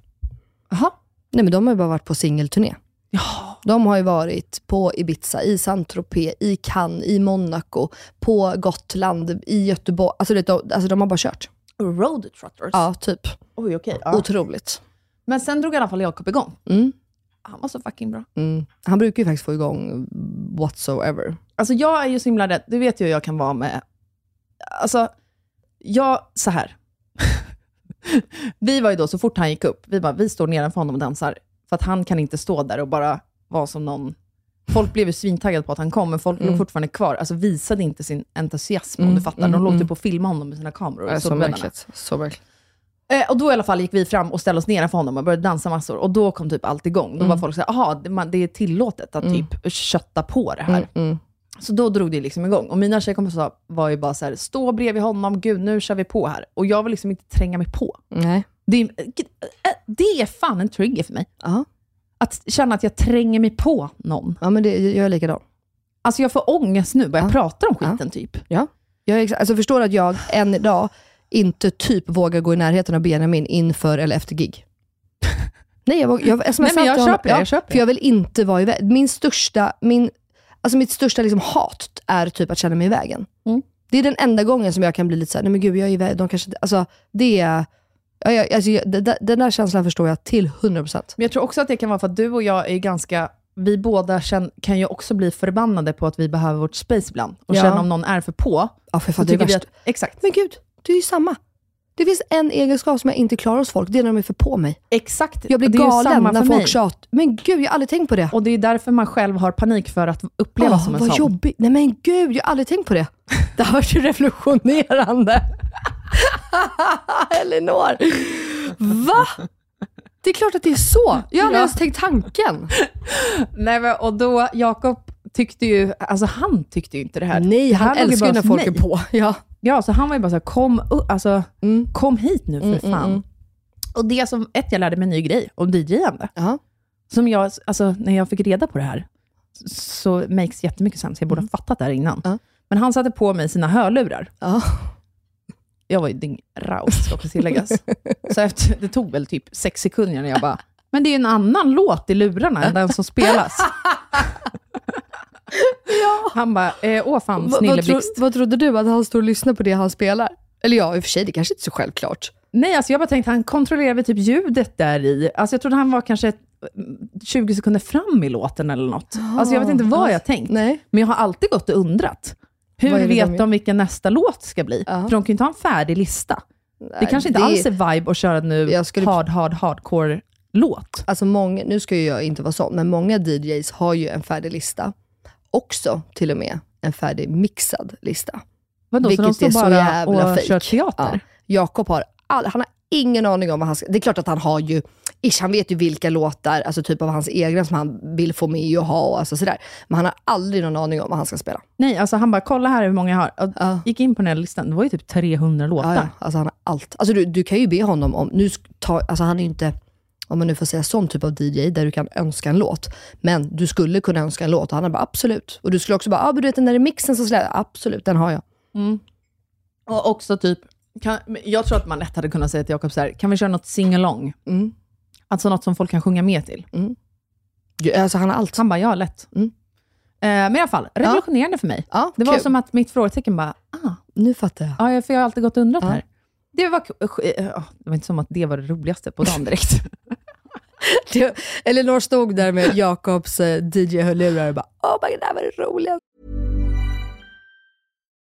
Jaha. Nej men de har ju bara varit på singelturné. Ja. De har ju varit på Ibiza, i Saint-Tropez, i Cannes, i Monaco, på Gotland, i Göteborg. Alltså, det, de, alltså de har bara kört. Road trotters? Ja, typ. Oj, okej. ja. Otroligt. Men sen drog i alla fall Jakob igång. Mm. Han var så fucking bra. Mm. Han brukar ju faktiskt få igång whatsoever. Alltså jag är ju så himla rädd, du vet ju hur jag kan vara med... Alltså, jag, så här. vi var ju då, så fort han gick upp, vi bara, vi står nedanför honom och dansar. För att han kan inte stå där och bara vara som någon... Folk blev ju svintaggade på att han kom, men folk låg fortfarande kvar. Alltså visade inte sin entusiasm, om Mm, du fattar. mm, De låg mm. typ och filmade honom med sina kameror. Ja, så märkligt. Så märkligt. Eh, och då i alla fall gick vi fram och ställde oss nedanför honom och började dansa massor. Och då kom typ allt igång. Då var folk såhär, jaha, det, man- det är tillåtet att typ kötta på det här. Mm, mm. Så då drog det liksom igång. Och mina tjejkompisar var ju bara så här: stå bredvid honom, gud nu kör vi på här. Och jag vill liksom inte tränga mig på. Nej. Det är, äh, det är fan en trigger för mig. Ja. Att känna att jag tränger mig på någon. ja, men det, jag är likadan. Alltså jag får ångest nu, bara jag Ja. pratar om skiten typ. Ja. Jag alltså förstår att jag än idag inte typ vågar gå i närheten av Benjamin inför eller efter gig. Nej, jag, jag, smsar Nej, men jag honom. köper det, jag köper För jag vill inte vara i vägen. Min största, min, alltså mitt största liksom hat är typ att känna mig i vägen. Mm. Det är den enda gången som jag kan bli lite såhär, nej men gud jag är i vägen, de kanske alltså det är, ja, jag, alltså, jag, där- den där känslan förstår jag till 100%. Men jag tror också att det kan vara för att du och jag är ganska, vi båda känn, kan ju också bli förbannade på att vi behöver vårt space ibland. Och Ja. känna om någon är för på. Ja, för fattar det vi värst. att, exakt. Men gud, det är ju samma. Det finns en egenskap som jag inte klarar hos folk, det är när de är för på mig. Exakt. Jag blir är ju galen när folk mig. tjatar. Men gud, jag har aldrig tänkt på det. Och det är därför man själv har panik för att upplevas Åh, som en vad sån. jobbigt. Nej men gud, jag har aldrig tänkt på det. Det har varit revolutionerande. Elinor. Va? Det är klart att det är så. Jag har aldrig ens tänkt tanken. Nej, men, och då, Jakob tyckte ju, alltså han tyckte ju inte det här. Nej, han ju älskar ju när folk är mig. på. Ja. Ja, så han var ju bara såhär, kom, alltså, Mm. kom hit nu för Mm, mm, fan. mm. Och det som, ett, jag lärde mig en ny grej om DJande. Ja. Som jag, alltså när jag fick reda på det här, så makes jättemycket sens. Jag borde ha fattat det här innan. Mm. Ja. Men han satte på mig sina hörlurar. Ja. Jag var ju dyngraus, ska också tilläggas. så efter, det tog väl typ sex sekunder när jag bara, men det är ju en annan låt i lurarna än den som spelas. Han bara, eh, åh fan, Vad, vad, snilleblixt. vad trodde du? Att han står och lyssnar på det han spelar? Eller ja, i och för sig, det kanske inte är så självklart. Nej, alltså jag bara tänkte, han kontrollerade typ ljudet där i. Alltså jag trodde han var kanske ett, 20 sekunder fram i låten eller något. Alltså jag vet inte vad jag tänkt. Nej. Men jag har alltid gått och undrat. Hur det vet de- de vilken nästa låt ska bli? Ja. För de kan ju inte ha en färdig lista. det Nej, kanske inte det- alls är vibe att köra nu skulle- hard, hard, hardcore-låt. Alltså många, nu ska jag inte vara sån, men många DJs har ju en färdig lista. Också till och med en färdig mixad lista. Vadå, så de Vilket står är så bara jävla och fake. kör teater? Ja. Jakob har, all, han har ingen aning om vad han ska... Det är klart att han har ju, ish, han vet ju vilka låtar, alltså typ av hans egna som han vill få med och ha och alltså sådär. Men han har aldrig någon aning om vad han ska spela. Nej, alltså han bara, kolla här hur många jag har. Ja. Gick in på den här listan, det var ju typ 300 låtar. Ja, ja. Alltså han har allt. Alltså du, du kan ju be honom om, nu ta, alltså han är ju inte, om man nu får säga sån typ av DJ, där du kan önska en låt. Men du skulle kunna önska en låt och han är bara absolut. Och du skulle också bara, ah, men du vet den där remixen som absolut, den har jag. Och också typ, kan, jag tror att man lätt hade kunnat säga till Jakob så här, kan vi köra något sing-along? Mm. Alltså något som folk kan sjunga med till. Ja, Alltså han har allt. Han bara, ja lätt. Mm. Eh, men i alla fall, revolutionerande för mig. Ja, Det var kul. som att mitt frågetecken bara, ah, Nu fattar jag. ja, för jag har alltid gått och undrat Ja. här. Det var, k- eh, ja, det var inte som att det var det roligaste på dagen direkt. Elinor stod där med Jakobs eh, DJ-hörlurar och bara, oh my god, det här var det roligaste.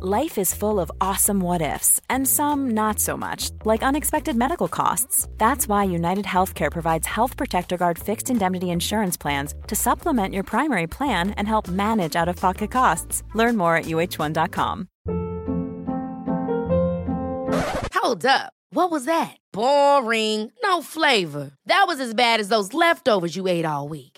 Life is full of awesome what ifs, and some not so much, like unexpected medical costs. That's why United Healthcare provides Health Protector Guard fixed indemnity insurance plans to supplement your primary plan and help manage out of pocket costs. Learn more at uh1.com. Hold up. What was that? Boring. No flavor. That was as bad as those leftovers you ate all week.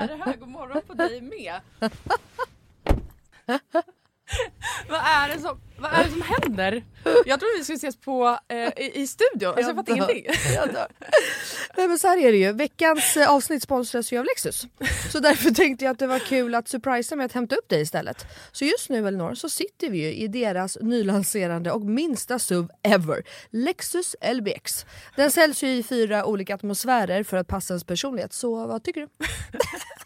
Är det här? God morgon på dig med. vad, är det som, vad är det som händer? Jag trodde vi skulle ses på, eh, i, i studion. Alltså, jag fattar ingenting. Jag dör. Nej men så här är det ju, veckans eh, avsnitt sponsras ju av Lexus. Så därför tänkte jag att det var kul att surprisa med att hämta upp dig istället. Så just nu Elinor så sitter vi ju i deras nylanserande och minsta SUV ever, Lexus LBX. Den säljs ju i fyra olika atmosfärer för att passa ens personlighet, så vad tycker du?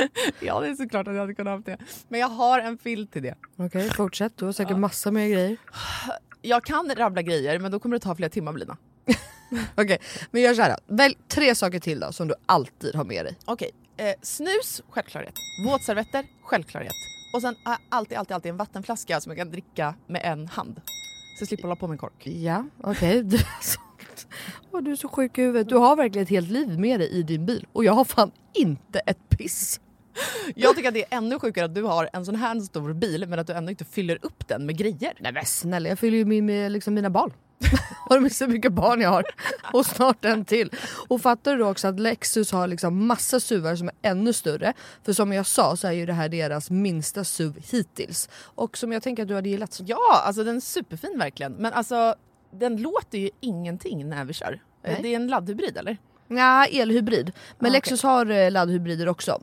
Ja det är såklart att jag hade kunnat ha det. Men jag har en filt till det. Okej, fortsätt. Du har säkert massa mer grejer. Jag kan rabbla grejer men då kommer det ta flera timmar Blina. Okej, men gör såhär. Välj tre saker till då som du alltid har med dig. Okej, eh, snus, självklarhet. Våtservetter, självklarhet. Och sen har jag alltid, alltid, alltid en vattenflaska som jag kan dricka med en hand. Så jag slipper hålla på med en kork. Ja, okej. Så- Åh, du är så sjuk i huvudet. Du har verkligen ett helt liv med dig i din bil och jag har fan inte ett piss. Jag tycker att det är ännu sjukare att du har en sån här stor bil men att du ändå inte fyller upp den med grejer. Nej men snälla, jag fyller ju min, med liksom mina barn. Har du så mycket barn jag har? Och snart en till. Och fattar du då också att Lexus har liksom massa SUVar som är ännu större. För som jag sa så är ju det här deras minsta SUV hittills. Och som jag tänker att du hade gillat. Ja, alltså den är superfin verkligen. Men alltså den låter ju ingenting när vi kör. Nej. Det är en laddhybrid eller? Ja, elhybrid. Men Ah, Lexus har eh, laddhybrider också.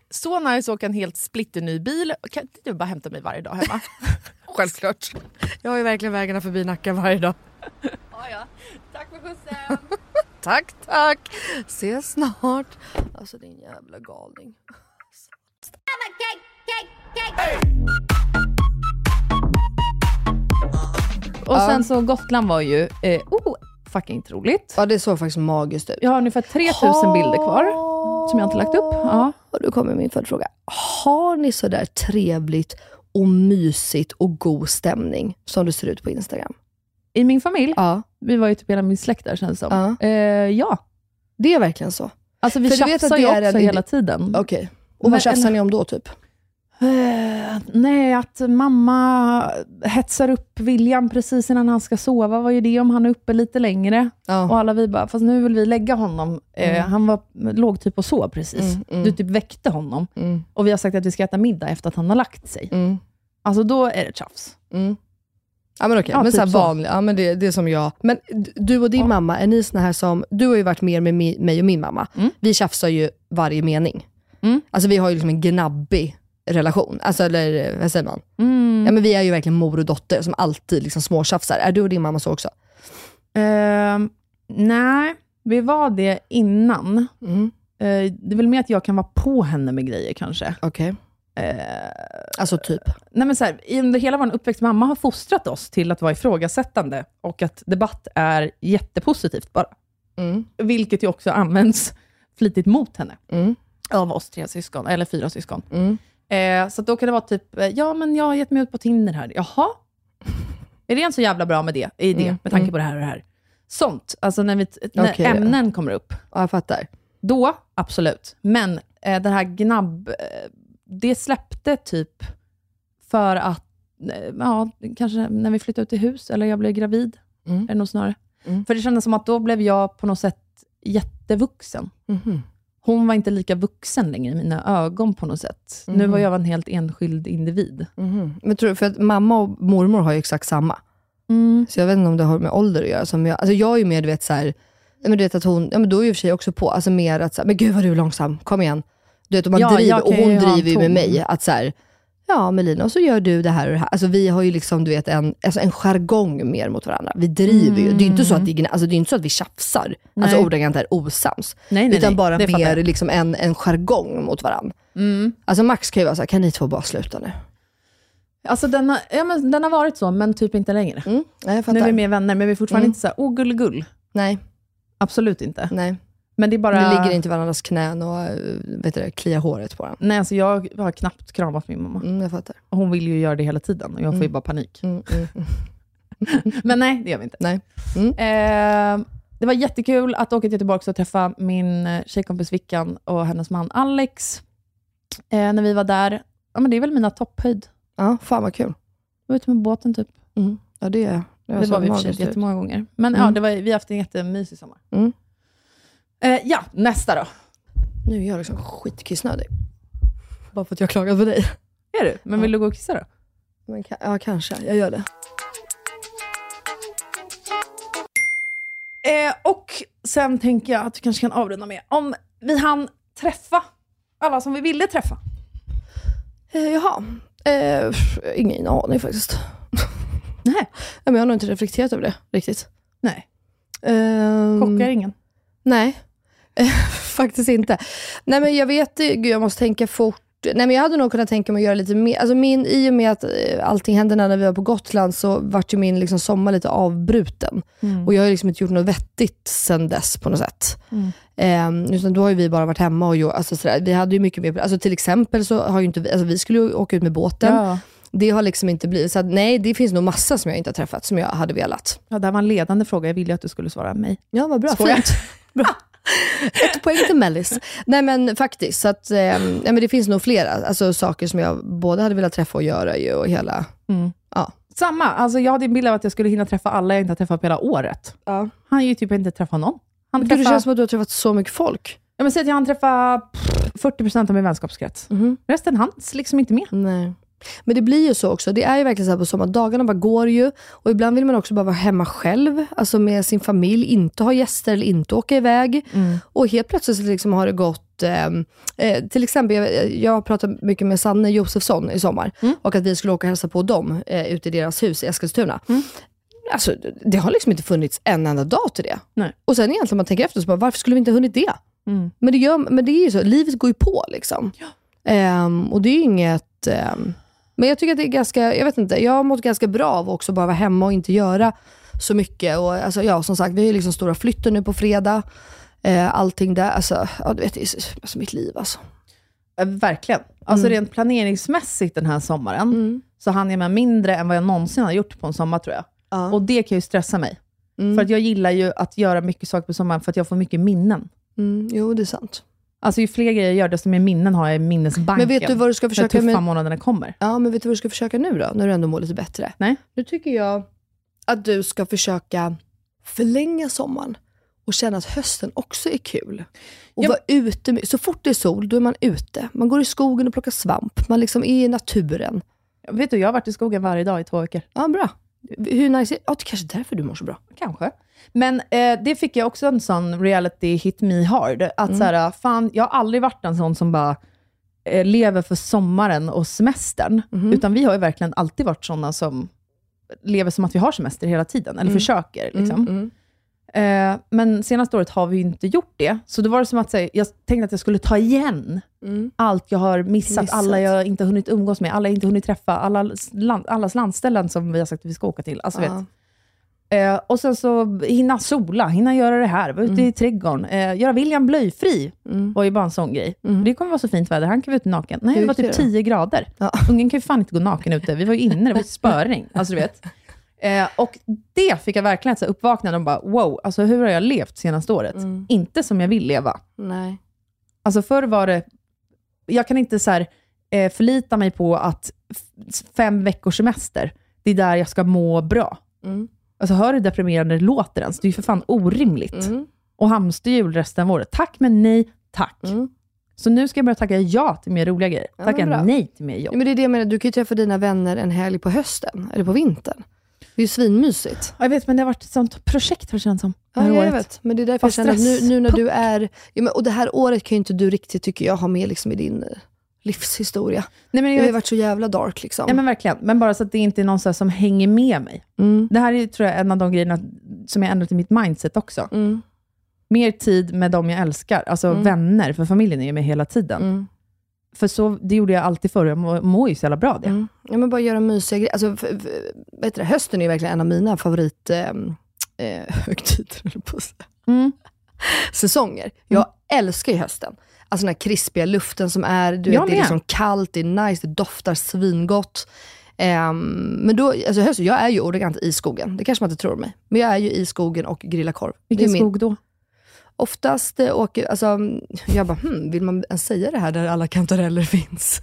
Så nice att åka en helt splitterny bil. Kan inte du bara hämta mig varje dag hemma? Självklart. Jag har ju verkligen vägarna förbi Nacka varje dag. ja, ja. Tack för skjutsen. Tack tack. Ses snart. Alltså din jävla galning. Och Ja. sen så Gotland var ju eh, oh, fucking troligt. Ja det såg faktiskt magiskt ut. Jag har ungefär 3000 bilder kvar som jag inte lagt upp. Ja. Och då kommer min följdfråga. Har ni sådär trevligt och mysigt och god stämning som det ser ut på Instagram? I min familj, Ja, vi var ju typ hela min släkt där känns det som. Ja. Eh, ja. det är verkligen så. Alltså vi För tjafsar det ju också en- hela tiden. Okej. Och Men- vad tjafsar ni om då typ? Eh, nej, att mamma hetsar upp William precis innan han ska sova. Vad är det om han är uppe lite längre? Ja. Och alla vi bara, fast nu vill vi lägga honom. Eh, Mm. han var, låg typ och sov precis. Mm, mm. Du typ väckte honom. Mm, Och vi har sagt att vi ska äta middag efter att han har lagt sig. mm, Alltså då är det tjafs. mm. Ja men okej, Ja, men typ så vanlig, ja men det, det är som jag. Men du och din Ja. mamma, är ni såna här som, du har ju varit mer med mi, mig och min mamma. Mm. Vi tjafsar ju varje mening. Mm. Alltså vi har ju liksom en gnabbig relation. Alltså eller eh, vad säger man? Mm. Ja men vi är ju verkligen mor och dotter som alltid liksom småtjafsar. Är du och din mamma så också? Ehm, nej, vi var det innan. Mm. Eh, det är väl mer att jag kan vara på henne med grejer kanske. Okej. Eh, Alltså typ. nej men så här, under hela vår uppväxt, mamma har fostrat oss till att vara ifrågasättande och att debatt är jättepositivt bara. Mm. Vilket ju också används flitigt mot henne. Mm. Av oss tre syskon, eller fyra syskon. Mm. Eh, så då kan det vara typ, eh, ja men jag har gett mig ut på Tinder här. Jaha? Är det en så jävla bra med det, i det, Mm, med tanke mm. på det här och det här? Sånt, alltså när, vi, när ja. ämnen kommer upp. Ja jag fattar. Då, absolut. Men eh, det här gnabb, eh, det släppte typ för att, eh, ja, kanske när vi flyttade ut i hus, eller jag blev gravid, Mm. är det nog snarare. Mm. För det kändes som att då blev jag på något sätt jättevuxen. Mhm. Hon var inte lika vuxen längre i mina ögon på något sätt. Nu Mhm. var jag en helt enskild individ. Mhm. Men tror för att mamma och mormor har ju exakt samma. Så jag vet inte om det har med ålder att göra. Som jag, alltså jag är ju mer du vet så här, men du vet att hon, ja men då är ju för sig också på, alltså mer att så här, men gud vad du är långsam, kom igen. Du vet, och, man Ja, driver, och hon driver ju med mig att så här, ja Melina, och så gör du det här och det här. Alltså vi har ju liksom du vet en, alltså en jargong mer mot varandra. Vi driver ju. Det är ju inte så att, det, alltså, det är inte så att vi tjafsar, alltså Nej. ordagrant är osams. Nej, nej, utan bara mer liksom en, en jargong mot varandra. Mm. Alltså Max kan ju vara såhär, kan ni två bara sluta nu? Alltså den har, ja, men den har varit så, men typ inte längre. Mm. Nu är vi mer vänner, men vi är fortfarande Mm. inte så här, åh gulligull. Nej, Absolut inte. nej. Men det är bara... Ni ligger inte i varandras knän och eh, vet du, det, kliar håret på varandra. Nej, alltså jag har knappt kramat min mamma. Mm, jag fattar. Hon vill ju göra det hela tiden och jag får ju Mm. bara panik. Mm, mm, mm. Men nej, det gör vi inte. Nej. Eh, det var jättekul att åka till Göteborg och träffa min eh, tjejkompis Vickan och hennes man Alex. Eh, när vi var där. Ja, men det är väl mina topphöjd. Ja, fan vad kul. Jag var ute med båten typ. Ja, det, det, Det så var vi i och för sig jättemånga gånger. Men ja, det var, vi har haft en jättemysig sommar. Eh, ja, nästa då. Nu är jag liksom skitkissnödig. Bara för att jag har klagat på dig. Är du? Men vill du gå och kissa då? Men, ka- ja, kanske. Jag gör det. Eh, och sen tänker jag att vi kanske kan avrunda med om vi hann träffa alla som vi ville träffa. Eh, jaha. Eh, pff, ingen aning faktiskt. Nej. Ja, men jag har nog inte reflekterat över det riktigt. Nej, Ehm, chockar ingen. Nej, faktiskt inte. Nej men jag vet, gud jag måste tänka fort. Nej men jag hade nog kunnat tänka mig att göra lite mer. Alltså min, I och med att eh, allting hände när vi var på Gotland så vart ju min liksom sommar lite avbruten. Och jag har liksom inte gjort något vettigt sen dess på något sätt. Eh, utan då har vi bara varit hemma och gjort, alltså sådär, vi hade ju mycket mer, alltså till exempel så har ju inte vi, alltså vi skulle ju åka ut med båten. Ja. Det har liksom inte blivit, så att, nej det finns nog massa som jag inte har träffat som jag hade velat. Ja, det här var en ledande fråga. Jag ville att du skulle svara mig. Ja, vad bra. Skojar. Fint. Bra. Ett poäng till Mellis. Nej men faktiskt, så att, eh, nej, men det finns nog flera alltså, saker som jag både hade velat träffa och göra ju, och hela... Ja. Samma. Alltså, jag hade en bild av att jag skulle hinna träffa alla jag inte har träffat på hela året. Ja. Han ju typ inte träffa någon. Han Gud, det träffa, känns som att du har träffat så mycket folk. ja, men säg att jag hann träffa pff, 40% av min vänskapskrets. Resten hanns liksom inte med. Nej. Men det blir ju så också. Det är ju verkligen så på sommaren. Dagarna bara går ju. Och ibland vill man också bara vara hemma själv. Alltså med sin familj. Inte ha gäster eller inte åka iväg. Och helt plötsligt så liksom har det gått... Eh, eh, till exempel, jag, jag har pratat mycket med Sanne Josefsson i sommar. Och att vi skulle åka och hälsa på dem eh, ute i deras hus i Eskilstuna. Alltså, det har liksom inte funnits en enda dag till det. Nej. Och sen egentligen om man tänker efter, så bara, varför skulle vi inte ha hunnit det? Men, det gör, men det är ju så, livet går ju på liksom. Ehm, och det är ju inget... ehm, men jag tycker att det är ganska, jag vet inte, jag har mått ganska bra av också bara vara hemma och inte göra så mycket. Och, alltså, ja, som sagt, vi har liksom stora flytten nu på fredag. Eh, allting där, alltså, ja, du vet, det är så- alltså mitt liv alltså. Eh, Verkligen. Alltså rent planeringsmässigt den här sommaren, så hann jag med mindre än vad jag någonsin har gjort på en sommar tror jag. Ja. Och det kan ju stressa mig. För att jag gillar ju att göra mycket saker på sommaren för att jag får mycket minnen. Mm, jo, det är sant. Alltså ju fler grejer jag gör, desto mer minnen har jag i minnesbanken. Men vet du vad du ska När försöka tuffa med? månaderna kommer. Ja, men vet du vad du ska försöka nu då? När du ändå mår lite bättre. Nej. Nu tycker jag att du ska försöka förlänga sommaren och känna att hösten också är kul. Och Ja, vara ute. Med, så fort det är sol, då är man ute. Man går i skogen och plockar svamp. Man liksom är i naturen. Vet du, jag har varit i skogen varje dag i två veckor. Ja, bra. Hur nice är ja, Det kanske är därför du mår så bra. Kanske. Men eh, det fick jag också en sån reality hit me hard. Att Mm. så här, fan, jag har aldrig varit en sån som bara eh, lever för sommaren och semestern. Mhm. Utan vi har ju verkligen alltid varit såna som lever som att vi har semester hela tiden. Eller försöker. Liksom. Mm, Eh, men senaste året har vi ju inte gjort det. Så då var det som att säga, jag tänkte att jag skulle ta igen mm. allt jag har missat, Missat. alla jag inte har hunnit umgås med, alla jag inte hunnit träffa, alla land, allas landställen som vi har sagt att vi ska åka till. Alltså, Ja. vet. Eh, och sen så hinna sola, hinna göra det här, vara ute i trädgården, eh, göra William blöjfri, var ju bara en sån grej. Det kommer vara så fint väder, han kan vara ute naken. Nej, det var typ det då? 10 grader. Ja. Ungen kan ju fan inte gå naken ute, vi var ju inne, det var spöregn. Alltså, du vet. Eh, och det fick jag verkligen ett uppvaknande och bara, wow, alltså hur har jag levt senaste året? Inte som jag vill leva. Nej. Alltså förr var det, jag kan inte så här, eh, förlita mig på att fem veckors semester, det är där jag ska må bra. Mm. Alltså hör hur deprimerande det låter ens? Det är ju för fan orimligt. Mm. Och hamsterhjul resten av året. Tack men nej, tack. Mm. Så nu ska jag börja tacka ja till mer roliga grejer. Ja, Tacka bra. nej till mer jobb. Ja, men det är det jag menar, du kan ju träffa dina vänner en helg på hösten, eller på vintern. Det är ju svinmysigt. Ja, jag vet, men det har varit ett sånt projekt har det känts som. Ja, jag året. vet. Men det är därför jag Fast känner att nu, nu när du är... Ja, men, och det här året kan ju inte du riktigt, tycker jag, ha med liksom i din eh, livshistoria. Nej, men Det jag har ju varit så jävla dark liksom. ja, men verkligen. Men bara så att det inte är någon som hänger med mig. mm. Det här är tror jag en av de grejerna som jag ändrat i mitt mindset också. Mm. Mer tid med dem jag älskar. Alltså vänner, för familjen är ju med hela tiden. Mm. För så, det gjorde jag alltid förr. Jag mår, mår ju så jävla bra det. Mm. Ja, men bara göra mysiga grejer. Alltså, f- f- vet du, hösten är ju verkligen en av mina favorit eh, eh, högtider, på. Mm. säsonger. Jag älskar ju hösten. Alltså den här krispiga luften som är, du vet, det är liksom kallt, det är nice, det doftar svingott. Ehm, men då, alltså hösten, jag är ju ordagrant i skogen. Det kanske man inte tror mig. Men jag är ju i skogen och grillar korv. Vilken skog då? Oftast eh, åker, alltså, jag bara, hmm, vill man ens säga det här där alla kantareller finns?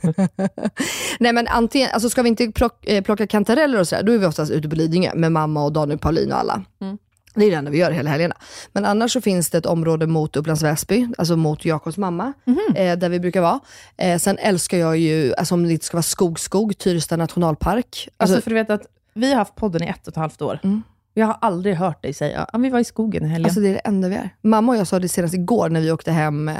Nej men antingen, alltså ska vi inte plock, eh, plocka kantareller och sådär, då är vi oftast ute på Lidingö med mamma och Daniel Paulin och alla. Det är det enda vi gör hela helgerna. Men annars så finns det ett område mot Upplands Väsby, alltså mot Jakobs mamma, eh, där vi brukar vara. Eh, sen älskar jag ju, alltså om det inte ska vara skog, skog, Tyresta nationalpark. Alltså, Alltså, för du vet att vi har haft podden i ett och ett halvt år. Mm. Jag har aldrig hört dig säga, ja, vi var i skogen i helgen. Alltså det är det enda vi är. Mamma och jag sa det senast igår när vi åkte hem,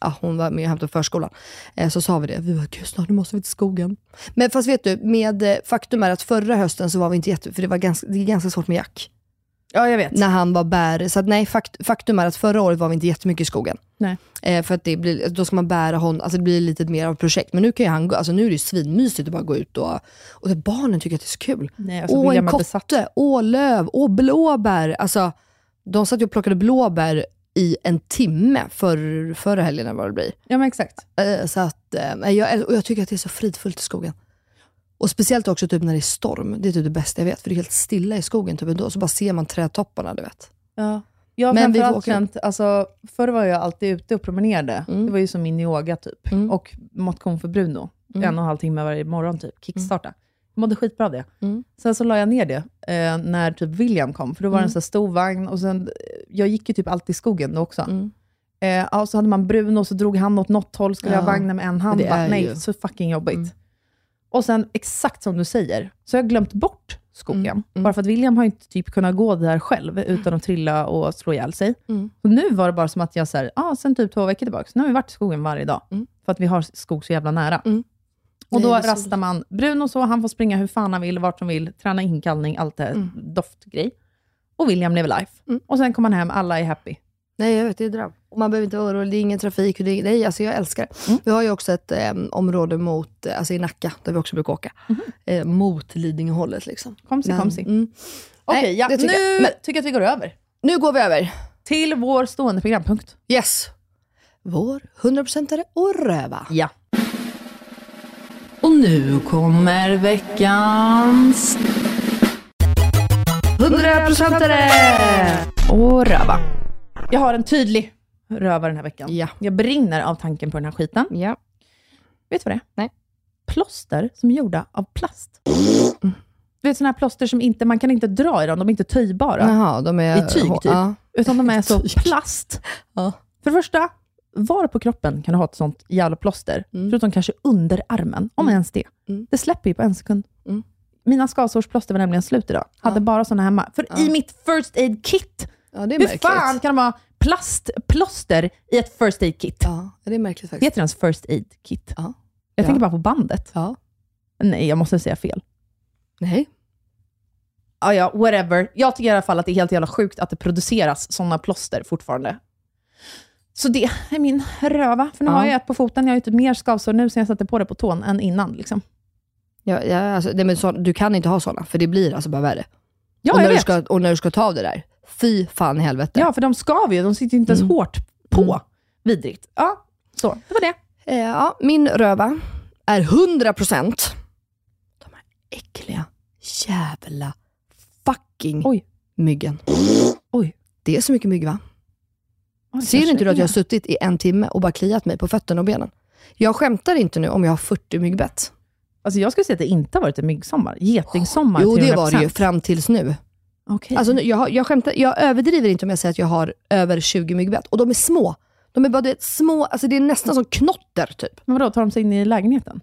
ja, hon var med och hämtade förskolan. Eh, så sa vi det, vi var gud snart måste vi till skogen. Men fast vet du, med, eh, faktum är att förra hösten så var vi inte jätte, för det, var ganska, det är ganska svårt med jack. Ja, jag vet. när han var bär. Så att, nej, fakt, faktum är att förra året var vi inte jättemycket i skogen. Nej. Eh, för att det blir, då ska man bära honom, alltså det blir lite mer av ett projekt. Men nu kan ju han gå, alltså nu är det ju svinmysigt att bara gå ut och, och det, barnen tycker att det är så kul. Nej, alltså, åh, en kotte, åh, löv, åh, blåbär. Alltså, de satt ju och plockade blåbär i en timme för, förra helgen, eller vad det blir. Ja, men exakt. Eh, Så att, eh, jag, och jag tycker att det är så fridfullt i skogen. Och speciellt också typ när det är storm. Det är typ det bästa jag vet. För det är helt stilla i skogen typ ändå. Så bara ser man trädtopparna, du vet. Ja. Jag har framförallt känt, alltså, förr var jag alltid ute och promenerade. Mm. Det var ju som min yoga typ. Mm. Och motion för Bruno. Mm. En och en halv timme varje morgon typ. Kickstarta. Jag mådde skitbra av det. Mm. Sen så la jag ner det eh, när typ William kom. För då var det en Mm. så stor vagn. Och sen, eh, jag gick ju typ alltid i skogen då också. Mm. Eh, ja, så hade man Bruno och så drog han åt något håll, skulle Ja. jag ha vagnen med en hand. Bara, nej, ju- så fucking jobbigt. Och sen, exakt som du säger, så har jag glömt bort skogen. Mm, mm. Bara för att William har inte typ kunnat gå där själv utan att trilla och slå ihjäl sig. Mm. Och nu var det bara som att jag, så här, ah, sen typ två veckor tillbaka, nu har vi varit i skogen varje dag. Mm. För att vi har skog så jävla nära. Mm. Och då rastar man Bruno så, han får springa hur fan han vill, vart han vill, träna inkallning, allt det här Mm. doftgrej. Och William lever life. Och sen kommer han hem, alla är happy. Nej, jag vet, det är dröm. Och man behöver inte vara orolig, det är ingen trafik. Det är, nej, alltså jag älskar det. Mm. Vi har ju också ett eh, område mot, eh, alltså i Nacka, där vi också brukar åka. Eh, mot Lidingöhållet liksom. Komsi, Men- komsi. Mm. Okej, Nej, ja, nu tycker jag. Men- tycker jag att vi går över Nu går vi över. till vår stående programpunkt. Yes. Vår 100%are och röva. Ja. Och nu kommer veckans 100%are! och röva. Jag har en tydlig röva den här veckan. Ja. Jag brinner av tanken på den här skiten. Ja. Vet du vad det är? Nej. Plåster som är gjorda av plast. Du vet sådana här plåster som inte, man kan inte dra i dem, de är inte töjbara. Jaha, de är... I tyg, typ. Ja. Utan de är så plast. Ja. För det första, var på kroppen kan du ha ett sånt jävla plåster? Mm. Förutom kanske under armen, om ens det. Mm. Det släpper ju på en sekund. Mm. Mina skavsårsplåster var nämligen slut idag. Hade Ja. bara såna hemma. För i mitt first aid kit, ja, det är hur märkligt. fan kan de ha plastplåster i ett first aid kit? Ja, det är märkligt Det faktiskt. heter ens first aid kit. Ja. Jag Ja. tänker bara på bandet. Ja. Nej, jag måste säga fel. Nej. Ja, ja, whatever. Jag tycker i alla fall att det är helt jävla sjukt att det produceras sådana plåster fortfarande. Så det är min röva. För nu Ja. har jag ett på foten. Jag har ju typ mer skavsår nu sen jag satte på det på tån än innan. Liksom. Ja, ja, alltså, det, men så, du kan inte ha sådana, för det blir alltså bara värre. Ja, och, när jag du vet. ska, och när du ska ta av det där, fy fan i helvete. Ja, för de skaver ju. De sitter ju inte ens Mm. hårt på. Mm. Vidrigt. Ja, så. Det var det. Eh, ja, min röva är 100% de här äckliga jävla fucking Oj. myggen. Oj. Det är så mycket mygg va? Oj, Ser inte du att jag har suttit i en timme och bara kliat mig på fötterna och benen? Jag skämtar inte nu om jag har 40 myggbett. Alltså jag skulle säga att det inte har varit en myggsommar. Getingsommar Jo, till det var det ju 100%. fram tills nu. Okej. Alltså, jag, jag, skämtar, jag överdriver inte om jag säger att jag har över 20 myggbett. Och de är små. De är bara du vet, små, alltså det är nästan som knotter typ. Men vadå, tar de sig in i lägenheten?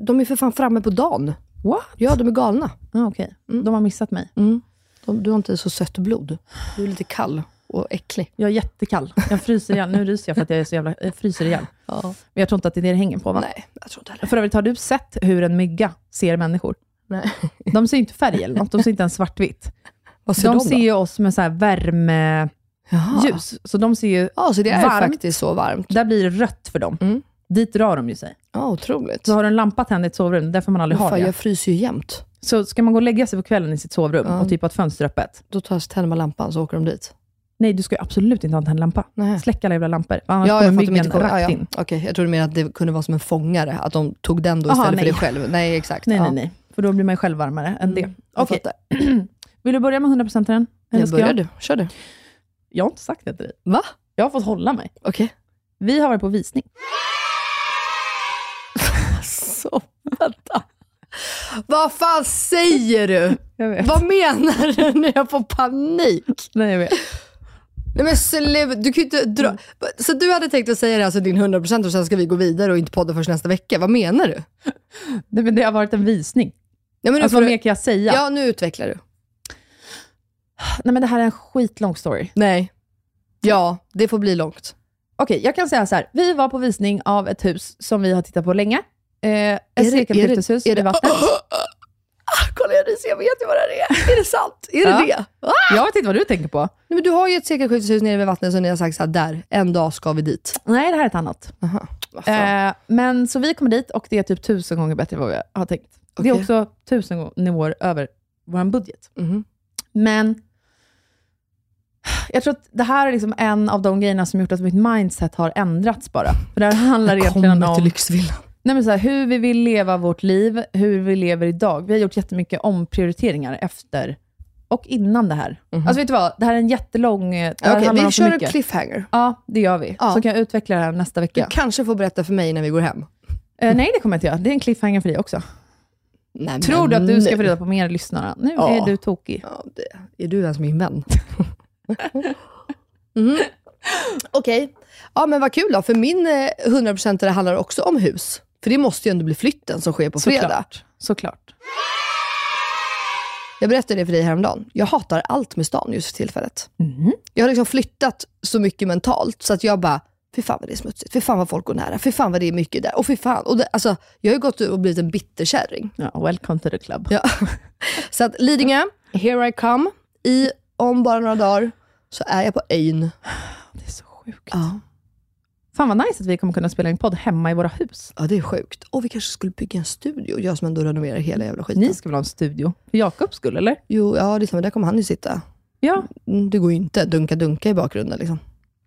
De är för fan framme på dagen. What? Ja, de är galna. Ah, Okej, Mm. de har missat mig. Mm. De, du har inte så sött blod. Du är lite kall och äcklig. Jag är jättekall. Jag fryser ihjäl. Nu ryser jag för att jag är så jävla... Jag fryser ihjäl. Ja. Men jag tror inte att det är det det hänger på va? Nej, jag tror inte heller. För övrigt, har du sett hur en mygga ser människor? Nej. De ser inte färg eller något, de ser inte ens svartvitt. Vad ser De, de, ser ju oss med så här värmeljus. Jaha. Så de ser ju, Ja, så det är Varmt. faktiskt så varmt. där blir det rött för dem. Mm. Dit drar de ju sig. Ja, otroligt. Så har du en lampa tänd i ett sovrum, där får man aldrig Men ha fan, det. jag fryser ju jämt. Så ska man gå och lägga sig på kvällen i sitt sovrum Ja. och typ ha ett fönster öppet. Då tar tänder man lampan så åker de dit. Nej, du ska ju absolut inte ha en tänd lampa. Nej. Släck alla jävla lampor. Annars Ja, kommer myggen inte. kom- rakt Ja, ja. in. Okej, jag trodde mer att det kunde vara som en fångare, att de tog den då Aha, istället nej. för det själv. Nej, exakt. Nej, ja. nej, nej. För då blir man ju själv varmare än det. Mm, fattar. vill du börja med 100% den? Eller Jag ska börjar jag? du. Kör du. Jag har inte sagt det till dig. Va? Jag har fått hålla mig. Okej. Vi har varit på visning. Så, vänta. Vad fan säger du? Jag vet. Vad menar du när jag får panik? Nej, jag vet. Nej men sluta, du kan ju inte dra... Så du hade tänkt att säga det, alltså din 100% och sen ska vi gå vidare och inte podda först nästa vecka. Vad menar du? Nej, men det har varit en visning. Ja, men nu Alltså, vad du... mer kan jag säga? ja, nu utvecklar du. Nej, men det här är en skitlång story. Nej. Ja, det får bli långt. Okej, jag kan säga så här. Vi var på visning av ett hus som vi har tittat på länge. Eh, ett det- cirkelskifteshus är det- vid vattnet. Kolla Janice, jag vet ju vad det är. Är det sant? Är det Ja. det? Ah! Jag vet inte vad du tänker på. Nej, men du har ju ett sekelskifteshus nere vid vattnet som ni har sagt så här, där, en dag ska vi dit. Nej, det här är ett annat. Aha. Eh, men så vi kommer dit och det är typ tusen gånger bättre än vad vi har tänkt. Det är också tusen nivåer över vår budget. Mhm. Men jag tror att det här är liksom en av de grejerna som gjort att mitt mindset har ändrats bara. För det här handlar egentligen Kommer till om lyxvillan. nej men så här, hur vi vill leva vårt liv, hur vi lever idag. Vi har gjort jättemycket omprioriteringar efter och innan det här. Alltså vet du vad? Det här är en jättelång... Okej, handlar vi kör en cliffhanger. Ja, det gör vi. Ja. Så kan jag utveckla det här nästa Du vecka. kanske får berätta för mig när vi går hem. Eh, nej, det kommer jag inte göra. Det är en cliffhanger för dig också. Nej, Tror du att du ska få reda på mer lyssnare? Nu Ja. är du tokig. Ja, det, är du ens min vän? Mhm. Okej, ja men vad kul då. För min eh, 100% det handlar också om hus. För det måste ju ändå bli flytten som sker på fredag. Såklart. Såklart. Jag berättade det för dig häromdagen. Jag hatar allt med stan just för tillfället. Mhm. Jag har liksom flyttat så mycket mentalt så att jag bara, fy fan vad det är smutsigt, fy fan vad folk går nära, fy fan vad det är mycket där, och fy fan. Och det, alltså, jag har ju gått och blivit en bitterkärring. Ja, welcome to the club. Ja. Så att Lidingö, here I come. I, om bara några dagar så är jag på ön. Det är så sjukt. Ja. Fan vad nice att vi kommer kunna spela in podd hemma i våra hus. ja, det är sjukt. Och vi kanske skulle bygga en studio, jag som ändå renoverar hela jävla skiten. Ni ska väl ha en studio? För Jakobs skull, eller? Jo, ja det är där kommer han ju sitta. Ja. Mm, Det går ju inte, dunka-dunka i bakgrunden liksom.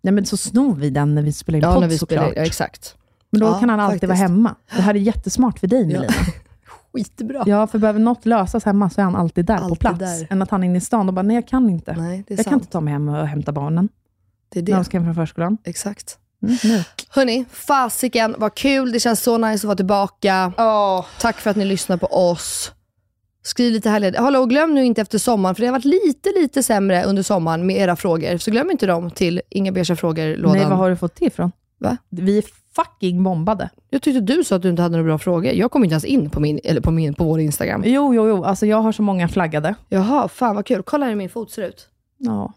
Nej, men så snor vi den när vi spelar in Ja, podd såklart. spelar, ja exakt. Men då Ja, kan han alltid faktiskt. vara hemma. Det här är jättesmart för dig, Melina. Skitbra. Ja, för behöver något lösas hemma så är han alltid där på Alltid plats. där. Än att han är inne i stan och bara, nej jag kan inte. Nej, det är jag kan sant. inte ta mig hem och hämta barnen Det är när de det. ska hem från förskolan. Exakt. Mm, nu. Hörni, fasiken vad kul. Det känns så nice att vara tillbaka. Tack för att ni lyssnar på oss. Skriv lite härligt. Hallå, glöm nu inte efter sommaren, för det har varit lite, lite sämre under sommaren med era frågor. Så glöm inte dem till Inga Beige frågor-lådan. Nej, vad har du fått det ifrån? Va? Vi är fucking bombade. Jag tyckte du sa att du inte hade några bra frågor. Jag kom inte ens in på, min, eller på, min, på vår Instagram. Jo, jo, jo. Alltså jag har så många flaggade. Jaha, fan vad kul. Kolla hur min fot ser ut. Ja.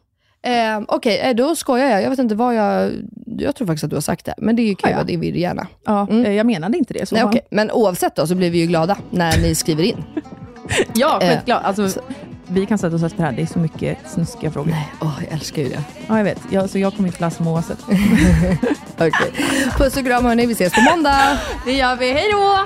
Eh, Okej, eh, då skojar jag. Jag vet inte vad jag... Jag tror faktiskt att du har sagt det, men det är ju kul Ja, ja. och det vill gärna. Ja, Mm. eh, jag menade inte det. Så Nej, okej. Men oavsett då, så blir vi ju glada när ni skriver in. Ja, Eh, skitglad. Alltså, så- vi kan sätta oss efter det här. Det är så mycket snuskiga frågor. Nej, åh, jag älskar ju det. Ja, jag vet. Jag, så jag kommer inte läsa dem oavsett. Okej. Puss och kram hörni, vi ses på måndag! Det gör vi. Hej då!